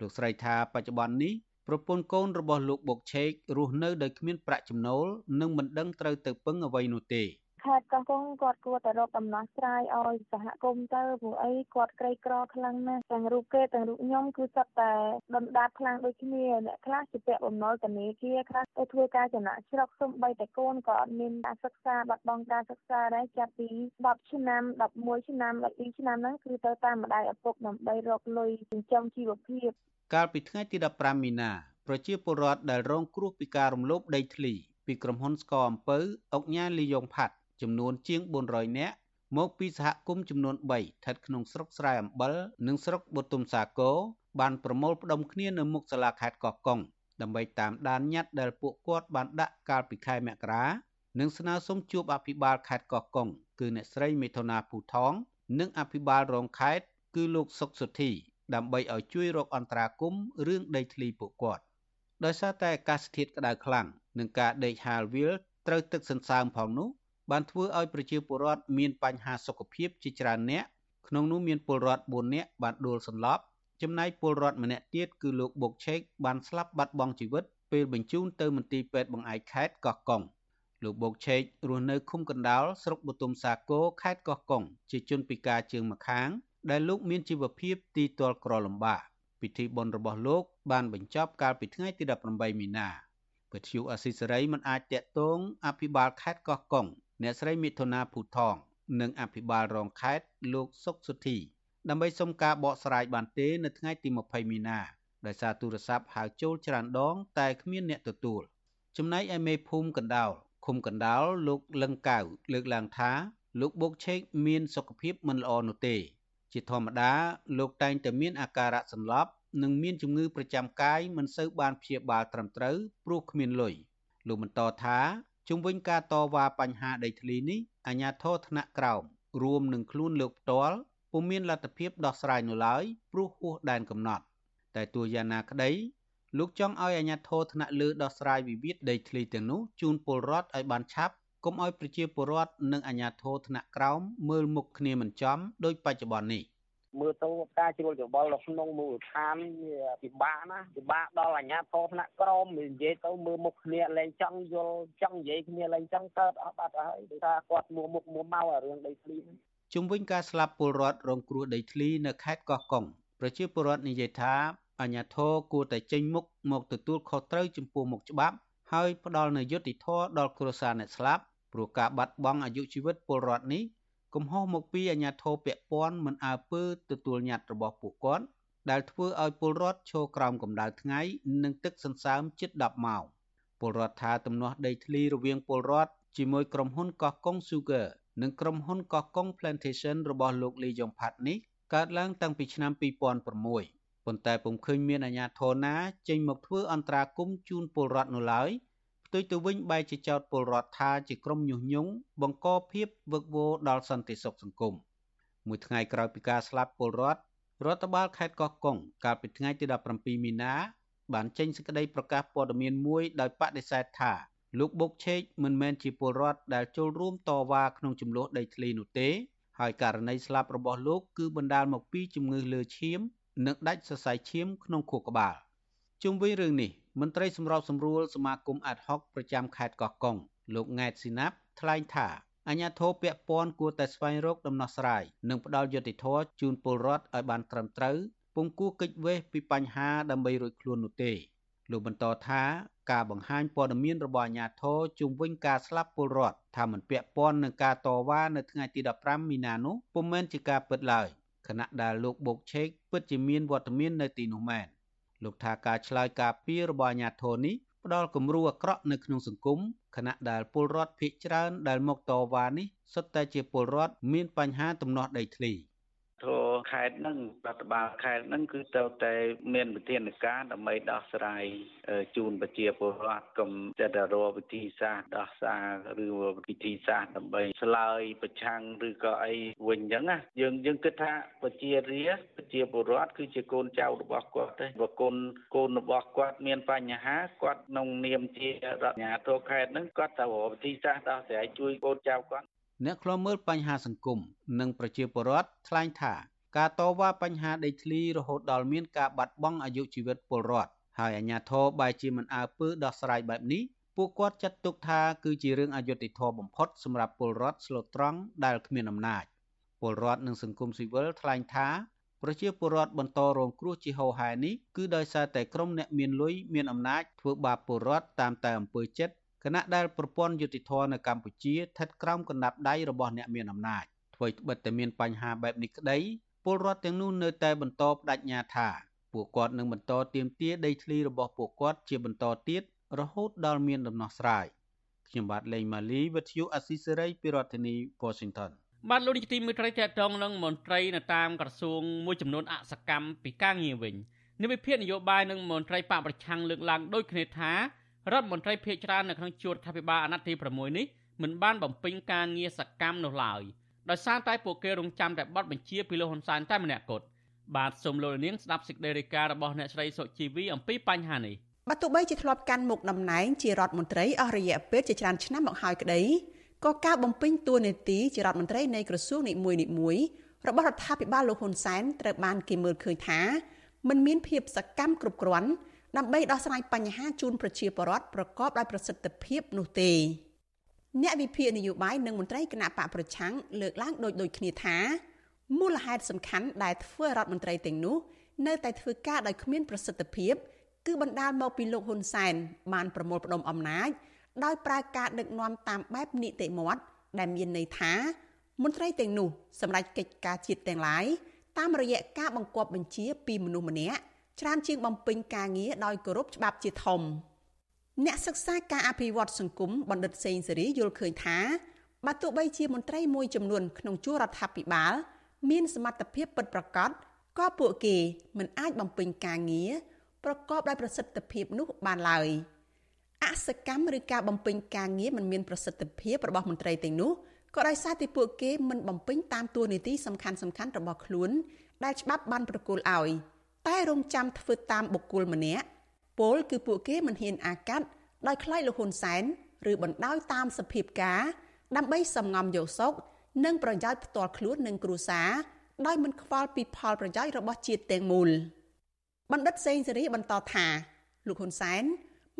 លោកស្រីថាបច្ចុប្បន្ននេះប្រពន្ធកូនរបស់លោកបុកឆេករស់នៅដោយគ្មានប្រាក់ចំណូលនិងមិនដឹងត្រូវទៅពឹងអ្វីនោះទេ ខេត្តកោះកុងគាត់គួរតែរកដំណោះស្រាយឲ្យសហគមន៍ទៅព្រោះអីគាត់ក្រីក្រខ្លាំងណាស់ទាំងរូបគេទាំងរូបខ្ញុំគឺសុទ្ធតែដុនដាបខ្លាំងដូចគ្នាអ្នកខ្លះជាពាក់បំណុលធនាគារខ្លះទៅធ្វើការចំណាក់ស្រុកសំបីតែកូនក៏អត់មានការសិក្សាបាត់បង់ការសិក្សាដែរចាប់ពី10ឆ្នាំ11ឆ្នាំ12ឆ្នាំហ្នឹងគឺទៅតាមម្ដាយឪពុកដើម្បីរកលុយចិញ្ចឹមជីវភាពកាលពីថ្ងៃទី15មីនាប្រជាពលរដ្ឋដែលរងគ្រោះពីការរំលោភដីធ្លីពីក្រុមហ៊ុនស្កអំពៅអុកញ៉ាលីយ៉ុងផាត់ ចំនួនជាង400នាក់មកពីសហគមន៍ចំនួន3ស្ថិតក្នុងស្រុកស្រែអំបិលនិងស្រុកបុទុមសាគរបានប្រមូលផ្ដុំគ្នានៅមុខសាលាខេត្តកោះកុងដើម្បីតាមដានញត្តិដែលពួកគាត់បានដាក់កាលពីខែមករានិងស្នើសុំជួបអភិបាលខេត្តកោះកុងគឺអ្នកស្រីមេថុនាភូថង និងអភិបាលរងខេត្តគឺលោកសុកសុធីដើម្បីឲ្យជួយរកអន្តរាគមន៍រឿងដីធ្លីពួកគាត់ដោយសារតែអាកាសធាតុក្តៅខ្លាំងនិងការដេកហាលវាលត្រូវទឹកសន្សើមផងនោះ បានធ្វើឲ្យប្រជាពលរដ្ឋមានបញ្ហាសុខភាពជាច្រើនអ្នកក្នុងនោះមានពលរដ្ឋ4នាក់បានដួលសន្លប់ចំណែកពលរដ្ឋម្នាក់ទៀតគឺលោកបុកឆេកបានស្លាប់បាត់បង់ជីវិតពេលបញ្ជូនទៅមន្ទីរពេទ្យបង្អែកខេត្តកោះកុងលោកបុកឆេករស់នៅឃុំកណ្ដាលស្រុកបទុមសាគរខេត្តកោះកុងជាជនពិការជើងម្ខាង ដែលលោកមានជីវភាពទីទាល់ក្រលំបាកពិធីបុណ្យរបស់លោក បានបញ្ចប់កាលពីថ្ងៃទី18មីនាពទ្យុអស៊ីសេរីមិនអាចតាក់ទងអភិបាលខេត្តកោះកុង អ្នកស្រីមិថុនាភូថង និងអភិបាលរងខេត្តលោកសុកសុធី ដើម្បីសុំការបកស្រាយបានទេនៅថ្ងៃទី20មីនាដោយសារទូរស័ព្ទហៅចូលច្រើនដង តែគ្មានអ្នកទទួលចំណែកឯមេភូមិកណ្ដាលឃុំកណ្ដាលលោកលឹងកៅលើកឡើងថាលោកបុកឆេកមានសុខភាពមិនល្អនោះទេ ជាធម្មតាលោកតែងតែមានអាការៈសន្លប់និងមានជំងឺប្រចាំកាយមិនសូវបានព្យាបាលត្រឹមត្រូវព្រោះគ្មានលុយលោកបន្តថា ជុំវិញការតវ៉ាបញ្ហាដីធ្លីនេះអាជ្ញាធរថ្នាក់ក្រោមរួមនឹងខ្លួនលោកផ្ទាល់ពុំមានលទ្ធភាពដោះស្រាយនៅឡើយព្រោះហួសដែនកំណត់ តែទោះយ៉ាងណាក្តីលោកចង់ឲ្យអាជ្ញាធរថ្នាក់លើដោះស្រាយវិវាទដីធ្លីទាំងនោះជូនពលរដ្ឋឲ្យបានឆាប់កុំឲ្យប្រជាពលរដ្ឋនិងអាជ្ញាធរថ្នាក់ក្រោមមើលមុខគ្នាមិនចំដោយបច្ចុប្បន្ននេះ មើលទៅការជ្រួលច្របល់នៅក្នុងមូលដ្ឋានវាពិបាកណាពិបាកដល់អាជ្ញាធរថ្នាក់ក្រមនិយាយទៅមើលមុខគ្នាលែងចង់យល់ចង់និយាយគ្នាលែងចង់កើតអស់បាត់ហើយដោយសារគាត់មួមុខមួម៉ៅអារឿងដីធ្លីជុំវិញការស្លាប់ពលរដ្ឋរងគ្រោះដីធ្លីនៅខេត្តកោះកុងប្រជាពលរដ្ឋនិយាយថាអាញាធរគួរតែចេញមុខមកទទួលខុសត្រូវចំពោះមុខច្បាប់ ហើយផ្ដល់នូវយុត្តិធម៌ដល់គ្រួសារអ្នកស្លាប់ព្រោះការបាត់បង់អាយុជីវិតពលរដ្ឋនេះ កំហុសមកពីអាញាធរពាក់ព័ន្ធមិនអើពើទទួលញត្តិរបស់ពួកគាត់ដែលធ្វើឲ្យពលរដ្ឋឈរក្រោមកម្ដៅថ្ងៃនិងទឹកសន្សើមជិត10ម៉ោងពលរដ្ឋថាទំនាស់ដីធ្លីរវាងពលរដ្ឋជាមួយក្រុមហ៊ុនកោះកុង Sugar និងក្រុមហ៊ុនកោះកុង Plantation របស់លោកលីយ៉ុងផាត់នេះកើតឡើងតាំងពីឆ្នាំ2006ប៉ុន្តែពុំឃើញមានអាជ្ញាធរណាចេញមកធ្វើអន្តរាគមន៍ជូនពលរដ្ឋនៅឡើយ ផ្ទុយទៅវិញបែរជាចោទពលរដ្ឋថាជាក្រុមញុះញង់បង្កភាពវឹកវរដល់សន្តិសុខសង្គមមួយថ្ងៃក្រោយពីការស្លាប់ពលរដ្ឋរដ្ឋបាលខេត្តកោះកុងកាលពីថ្ងៃទី17មីនាបានចេញសេចក្តីប្រកាសព័ត៌មានមួយដោយបដិសេធថាលោកបុកឆេកមិនមែនជាពលរដ្ឋដែលចូលរួមតវ៉ាក្នុងចំនួនដីធ្លីនោះទេ ហើយករណីស្លាប់របស់លោកគឺបណ្ដាលមកពីជំងឺលើឈាម និងដាច់សរសៃឈាមក្នុងខួរក្បាល ជុំវិញរឿងនេះមន្ត្រីសម្របសម្រួលសមាគមអាត់ហុកប្រចាំខេត្តកោះកុងលោកង៉ែតស៊ីណាប់ថ្លែងថាអាញាធរពពាន់គួរតែស្វែងរកដំណោះស្រាយនិងផ្ដល់យុត្តិធម៌ជូនពលរដ្ឋឲ្យបានត្រឹមត្រូវពុំគួរគេចវេះពីបញ្ហាដើម្បីរួចខ្លួននោះទេលោកបន្តថាការបង្ហាញព័ត៌មានរបស់អាជ្ញាធរជុំវិញការស្លាប់ពលរដ្ឋថាមិនពាក់ព័ន្ធនឹងការតវ៉ានៅថ្ងៃទី15មីនានោះពុំមែនជាការពិតឡើយខណៈដែលលោកបូកឆេកពិតជាមានវត្តមាននៅទីនោះមែន លោកថាការឆ្លើយការពីរបស់អាជ្ញាធរនេះផ្ដល់គំរូអាក្រក់នៅក្នុងសង្គមខណៈដែលពលរដ្ឋភៀសច្រើនដែលមកតវ៉ានេះសុទ្ធតែជាពលរដ្ឋមានបញ្ហាទំនាស់ដីធ្លី។ធរ ខេត្តហ្នឹងរដ្ឋបាលខេត្តហ្នឹងគឺទៅតែមានវិធានការដើម្បីដោះស្រាយជូនប្រជាពលរដ្ឋកុំតែតែរកវិធីសាស្ត្រដោះសារឬវិធីសាស្ត្រដើម្បីឆ្លើយប្រឆាំងឬក៏អីវិញអញ្ចឹងណាយើងយើងគិតថាប្រជារាប្រជាពលរដ្ឋគឺជាកូនចៅរបស់គាត់ទេបើកូនកូនរបស់គាត់មានបញ្ហាគាត់ក្នុងនាមជារដ្ឋាភិបាលខេត្តហ្នឹងគាត់ត្រូវរកវិធីសាស្ត្រដោះស្រាយជួយកូនចៅគាត់អ្នកខ្លាំមើលបញ្ហាសង្គមនិងប្រជាពលរដ្ឋថ្លែងថា ការតវ៉ាបញ្ហាដីធ្លីរហូតដល់មានការបាត់បង់អាយុជីវិតពលរដ្ឋហើយអាជ្ញាធរបែរជាមិនអើពើដោះស្រាយបែបនេះពួកគាត់ចាត់ទុកថាគឺជារឿងអយុត្តិធម៌បំផុតសម្រាប់ពលរដ្ឋស្លូតត្រង់ដែលគ្មានអំណាចពលរដ្ឋនិងសង្គមស៊ីវិលថ្លែងថាប្រជាពលរដ្ឋបន្តរងគ្រោះជាហូរហែនេះគឺដោយសារតែក្រុមអ្នកមានលុយមានអំណាចធ្វើបាបពលរដ្ឋតាមតែអំពើចិត្តគណៈដែលប្រព័ន្ធយុតិធធនៅកម្ពុជាស្ថិតក្រោមកណ្ដាប់ដៃរបស់អ្នកមានអំណាចធ្វើត្បិតតែមានបញ្ហាបែបនេះក្តី ពលរដ្ឋទាំងនោះនៅតែបន្តបដិញ្ញាថាពួកគាត់នឹងបន្តទាមទារដីធ្លីរបស់ពួកគាត់ជាបន្តទៀតរហូតដល់មានដំណោះស្រាយខ្ញុំបាទលេងម៉ាលីវិទ្យុអស៊ីសេរីពីរដ្ឋធានី Washington បាទលោកនាយកទីមេត្រីតេតងនឹងមន្ត្រីនៅតាមក្រសួងមួយចំនួនអសកម្មពីការងារវិញនិវិភាននយោបាយនិងមន្ត្រីបកប្រឆាំងលើកឡើងដូចគ្នាថារដ្ឋមន្ត្រីភាគច្រើននៅក្នុងជួររដ្ឋាភិបាលអាណត្តិទី6នេះមិនបានបំពេញការងារសកម្មនោះឡើយ ដោយសារតែពួកគេរងចាំតែប័ណ្ណបញ្ជាពីលោកហ៊ុនសែនតែម្នាក់គត់បាទសូមលោកនាងស្ដាប់សេចក្តីរាយការណ៍របស់អ្នកស្រីសុជីវីអំពីបញ្ហានេះបើទោះបីជាធ្លាប់កាន់មុខតំណែងជារដ្ឋមន្ត្រីអស់រយៈពេលជាច្រើនឆ្នាំមកហើយក្តីក៏ការបំពេញតួនាទីជារដ្ឋមន្ត្រីនៃក្រសួងនីមួយៗរបស់រដ្ឋាភិបាលលោកហ៊ុនសែនត្រូវបានគេមើលឃើញថាមិនមានភាពសកម្មគ្រប់គ្រាន់ដើម្បីដោះស្រាយបញ្ហាជូនប្រជាពលរដ្ឋប្រកបដោយប្រសិទ្ធភាពនោះទេ អ្នកវិភាគនយោបាយនិងមន្ត្រីគណៈបកប្រឆាំងលើកឡើងដូចដូចគ្នាថាមូលហេតុសំខាន់ដែលធ្វើរដ្ឋមន្ត្រីទាំងនោះនៅតែធ្វើការដោយគ្មានប្រសិទ្ធភាព គឺបណ្ដាលមកពីលោកហ៊ុនសែនបានប្រមូលផ្ដុំអំណាចដោយប្រើការដឹកនាំតាមបែបនីតិមាត់ដែលមានន័យថាមន្ត្រីទាំងនោះសម្រាប់កិច្ចការជាតិទាំងឡាយតាមរយៈការបង្គាប់បញ្ជាពីមនុស្សម្នាក់ច្រើនជាងបំពេញការងារដោយគោរពច្បាប់ជាធំ អ្នកសិក្សាការអភិវឌ្ឍសង្គមបណ្ឌិតសេងសេរីយល់ឃើញថាបើទោះបីជាមន្ត្រីមួយចំនួនក្នុងជួររដ្ឋាភិបាល មានសមត្ថភាពពិតប្រាកដក៏ពួកគេមិនអាចបំពេញការងារប្រកបដោយប្រសិទ្ធភាពនោះបានឡើយអសកម្មឬការបំពេញការងារមិនមានប្រសិទ្ធភាពរបស់មន្ត្រីទាំងនោះក៏ដោយសារតែពួកគេមិនបំពេញតាមតួនាទីសំខាន់សំខាន់របស់ខ្លួន ដែលច្បាប់បានប្រគល់ឲ្យតែរងចាំធ្វើតាមបុគ្គលម្នាក់ ពលគឺពួកគេមិនហ៊ានអាកាត់ដោយខ្លាចលហ៊ុនសែនឬបណ្ដោយតាមសភាពការដើម្បីសំងំយកសុកនិងប្រយោជន៍ផ្ទាល់ខ្លួននិងគ្រួសារដោយមិនខ្វល់ពីផលប្រយោជន៍របស់ជាតិទាំងមូលបណ្ឌិតសេងសេរីបន្តថាលោកហ៊ុនសែន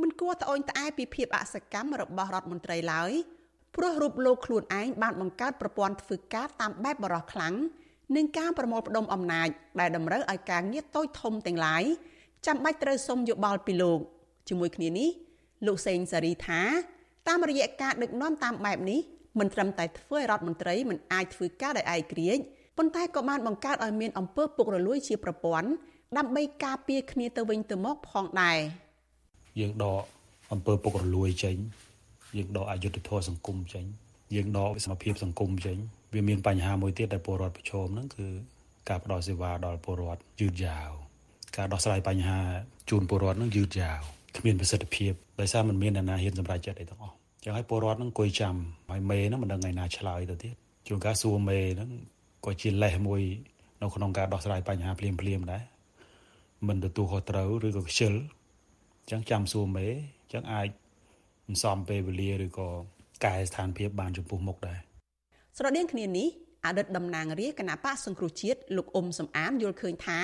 មិនគួរត្អូញត្អែពីភាពអសកម្មរបស់រដ្ឋមន្ត្រីឡើយព្រោះរូបលោកខ្លួនឯងបានបង្កើតប្រព័ន្ធធ្វើការតាមបែបបរោះខ្លាំងនិងការប្រមូលផ្ដុំអំណាចដែលតម្រូវឲ្យការងារតូចធំទាំងឡាយ ចាំបាច់ត្រូវសុំយោបល់ពីលោកជាមួយគ្នានេះលោកសេងសារីថាតាមរយៈការដឹកនាំតាមបែបនេះមិនត្រឹមតែធ្វើឲ្យរដ្ឋមន្ត្រីមិនអាចធ្វើការដោយឯករាជ្យប៉ុន្តែក៏បានបង្កើតឲ្យមានអំពើពុករលួយជាប្រព័ន្ធដើម្បីការពារគ្នាទៅវិញទៅមកផងដែរយើងដកអំពើពុករលួយចេញយើងដកអយុត្តិធម៌សង្គមចេញយើងដកសមភាពសង្គមចេញវាមានបញ្ហាមួយទៀតដែលពលរដ្ឋប្រឈមហ្នឹងគឺការផ្ដល់សេវាដល់ពលរដ្ឋយឺតយ៉ាវ ការដោះស្រាយបញ្ហាជូនពលរដ្ឋហ្នឹងយឺតយ៉ាវគ្មានប្រសិទ្ធភាពដោយសារมันមានអ្នកណាហ៊ានសម្រេចចិត្តអីទាំងអស់ចឹងហើយពលរដ្ឋហ្នឹងអង្គុយចាំហើយមេហ្នឹងមិនដឹងថ្ងៃណាឆ្លើយទៅទៀតជួនកាលសួរមេហ្នឹងក៏ជាលេសមួយនៅក្នុងការដោះស្រាយបញ្ហាភ្លាមភ្លាមដែរមិនទទួលខុសត្រូវឬក៏ខ្ជិលចឹងចាំសួរមេចឹងអាចសំពេលវេលាឬក៏កែស្ថានភាពបានចំពោះមុខដែរស្រដៀងគ្នានេះអតីតតំណាងរាជគណៈបកសង្គ្រោះជាតិលោកអ៊ុំសំអានយល់ឃើញថា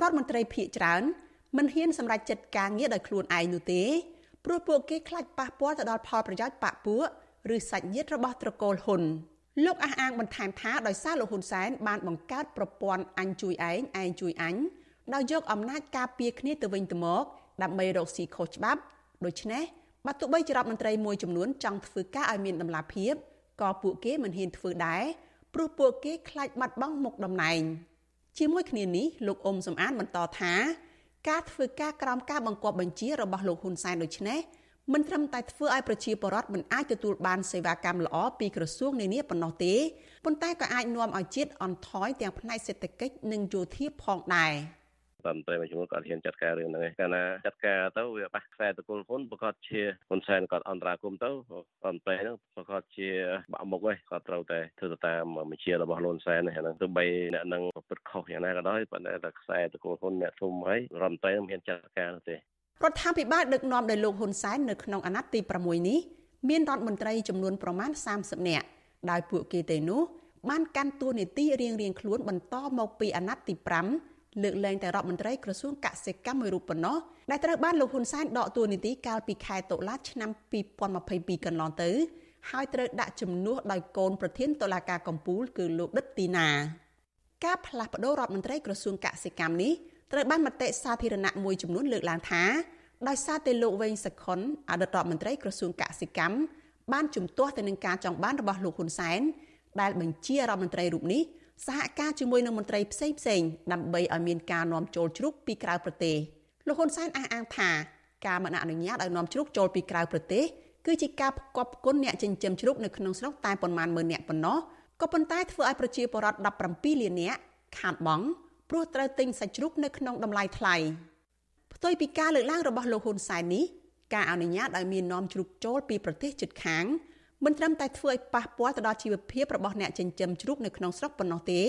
រដ្ឋមន្ត្រីភៀកច្រើនមិនហ៊ានសម្រេចចិត្តការងារដោយខ្លួនឯងនោះទេព្រោះពួកគេខ្លាចប៉ះពាល់ទៅដល់ផលប្រយោជន៍បកពួកឬសាច់ញាតិរបស់ត្រកូលហ៊ុនលោកអះអាងបន្ថែមថាដោយសារលោកហ៊ុនសែនបានបង្កើតប្រព័ន្ធអញជួយឯងឯងជួយអញដោយយកអំណាចការពារគ្នាទៅវិញទៅមកដើម្បីរកស៊ីខុសច្បាប់ដូច្នេះបើទោះបីជារដ្ឋមន្ត្រីមួយចំនួនចង់ធ្វើការឲ្យមានតម្លាភាពក៏ពួកគេមិនហ៊ានធ្វើដែរព្រោះពួកគេខ្លាចបាត់បង់មុខតំណែង ជាមួយគ្នានេះលោកអ៊ុំសំអានបន្តថាការធ្វើការក្រោមការបង្គាប់បញ្ជារបស់លោកហ៊ុនសែនដូចនេះមិនត្រឹមតែធ្វើឲ្យប្រជាពលរដ្ឋមិនអាចទទួលបានសេវាកម្មល្អពីក្រសួងនានាប៉ុណ្ណោះទេប៉ុន្តែក៏អាចនាំឲ្យជាតិអន់ថយទាំងផ្នែកសេដ្ឋកិច្ចនិងយោធាផងដែរ។ រដ្ឋមន្ត្រីមួយចំនួនគាត់ហ៊ានចាត់ការរឿងហ្នឹងឯងកាលណាចាត់ការទៅវាប៉ះខ្សែតកូលហ៊ុនប្រកាសជាហ៊ុនសែនគាត់អន្តរាគមទៅរដ្ឋមន្ត្រីហ្នឹងប្រកាសជាបាក់មុខឯងគាត់ត្រូវតែធ្វើទៅតាមបញ្ជារបស់ហ៊ុនសែនហ្នឹងទៅបីអ្នកនឹងប្រព្រឹត្តខុសយ៉ាងណាក៏ដោយប៉ុន្តែតែខ្សែតកូលហ៊ុនអ្នកធំហើយរដ្ឋមន្ត្រីមិនហ៊ានចាត់ការទេរដ្ឋាភិបាលដឹកនាំដោយលោកហ៊ុនសែននៅក្នុងអាណត្តិទី6នេះមានរដ្ឋមន្ត្រីចំនួនប្រមាណ30នាក់ដោយពួកគេទៅនោះបានកាន់តួនាទីរៀងៗខ្លួនបន្តមកពីអាណត្តិទី5 លើកលែងតែរដ្ឋមន្ត្រីក្រសួងកសិកម្មមួយរូបប៉ុណ្ណោះដែលត្រូវបានលោកហ៊ុនសែនដកតួនាទីកាលពីខែតុលាឆ្នាំ2022កន្លងទៅហើយត្រូវដាក់ជំនួសដោយកូនប្រធានតុលាការកំពូលគឺលោកដិតទីណាការផ្លាស់ប្តូររដ្ឋមន្ត្រីក្រសួងកសិកម្មនេះត្រូវបានមតិសាធារណៈមួយចំនួនលើកឡើងថាដោយសារតែលោកវែងសខុនអតីតរដ្ឋមន្ត្រីក្រសួងកសិកម្មបានជំទាស់ទៅនឹងការចង់បានរបស់លោកហ៊ុនសែនដែលបញ្ជារដ្ឋមន្ត្រីរូបនេះ សហការជាមួយនឹងមន្ត្រីផ្សេងផ្សេងដើម្បីឲ្យមានការនាំចូលជ្រូកពីក្រៅប្រទេសលោកហ៊ុនសែនអះអាងថាការមិនអនុញ្ញាតឲ្យនាំជ្រូកចូលពីក្រៅប្រទេសគឺជាការផ្គប់ផ្គុនអ្នកចិញ្ចឹមជ្រូកនៅក្នុងស្រុកតែប៉ុន្មានម៉ឺនអ្នកប៉ុណ្ណោះក៏ប៉ុន្តែធ្វើឲ្យប្រជាពលរដ្ឋ17លាននាក់ខាតបង់ព្រោះត្រូវទិញសាច់ជ្រូកនៅក្នុងតម្លៃថ្លៃផ្ទុយពីការលើកឡើងរបស់លោកហ៊ុនសែននេះការអនុញ្ញាតឲ្យមាននាំជ្រូកចូលពីប្រទេសជិតខាង មិនត្រឹមតែធ្វើឲ្យប៉ះពាល់ទៅដល់ជីវភាពរបស់អ្នកចិញ្ចឹមជ្រូកនៅក្នុងស្រុកប៉ុណ្ណោះទេ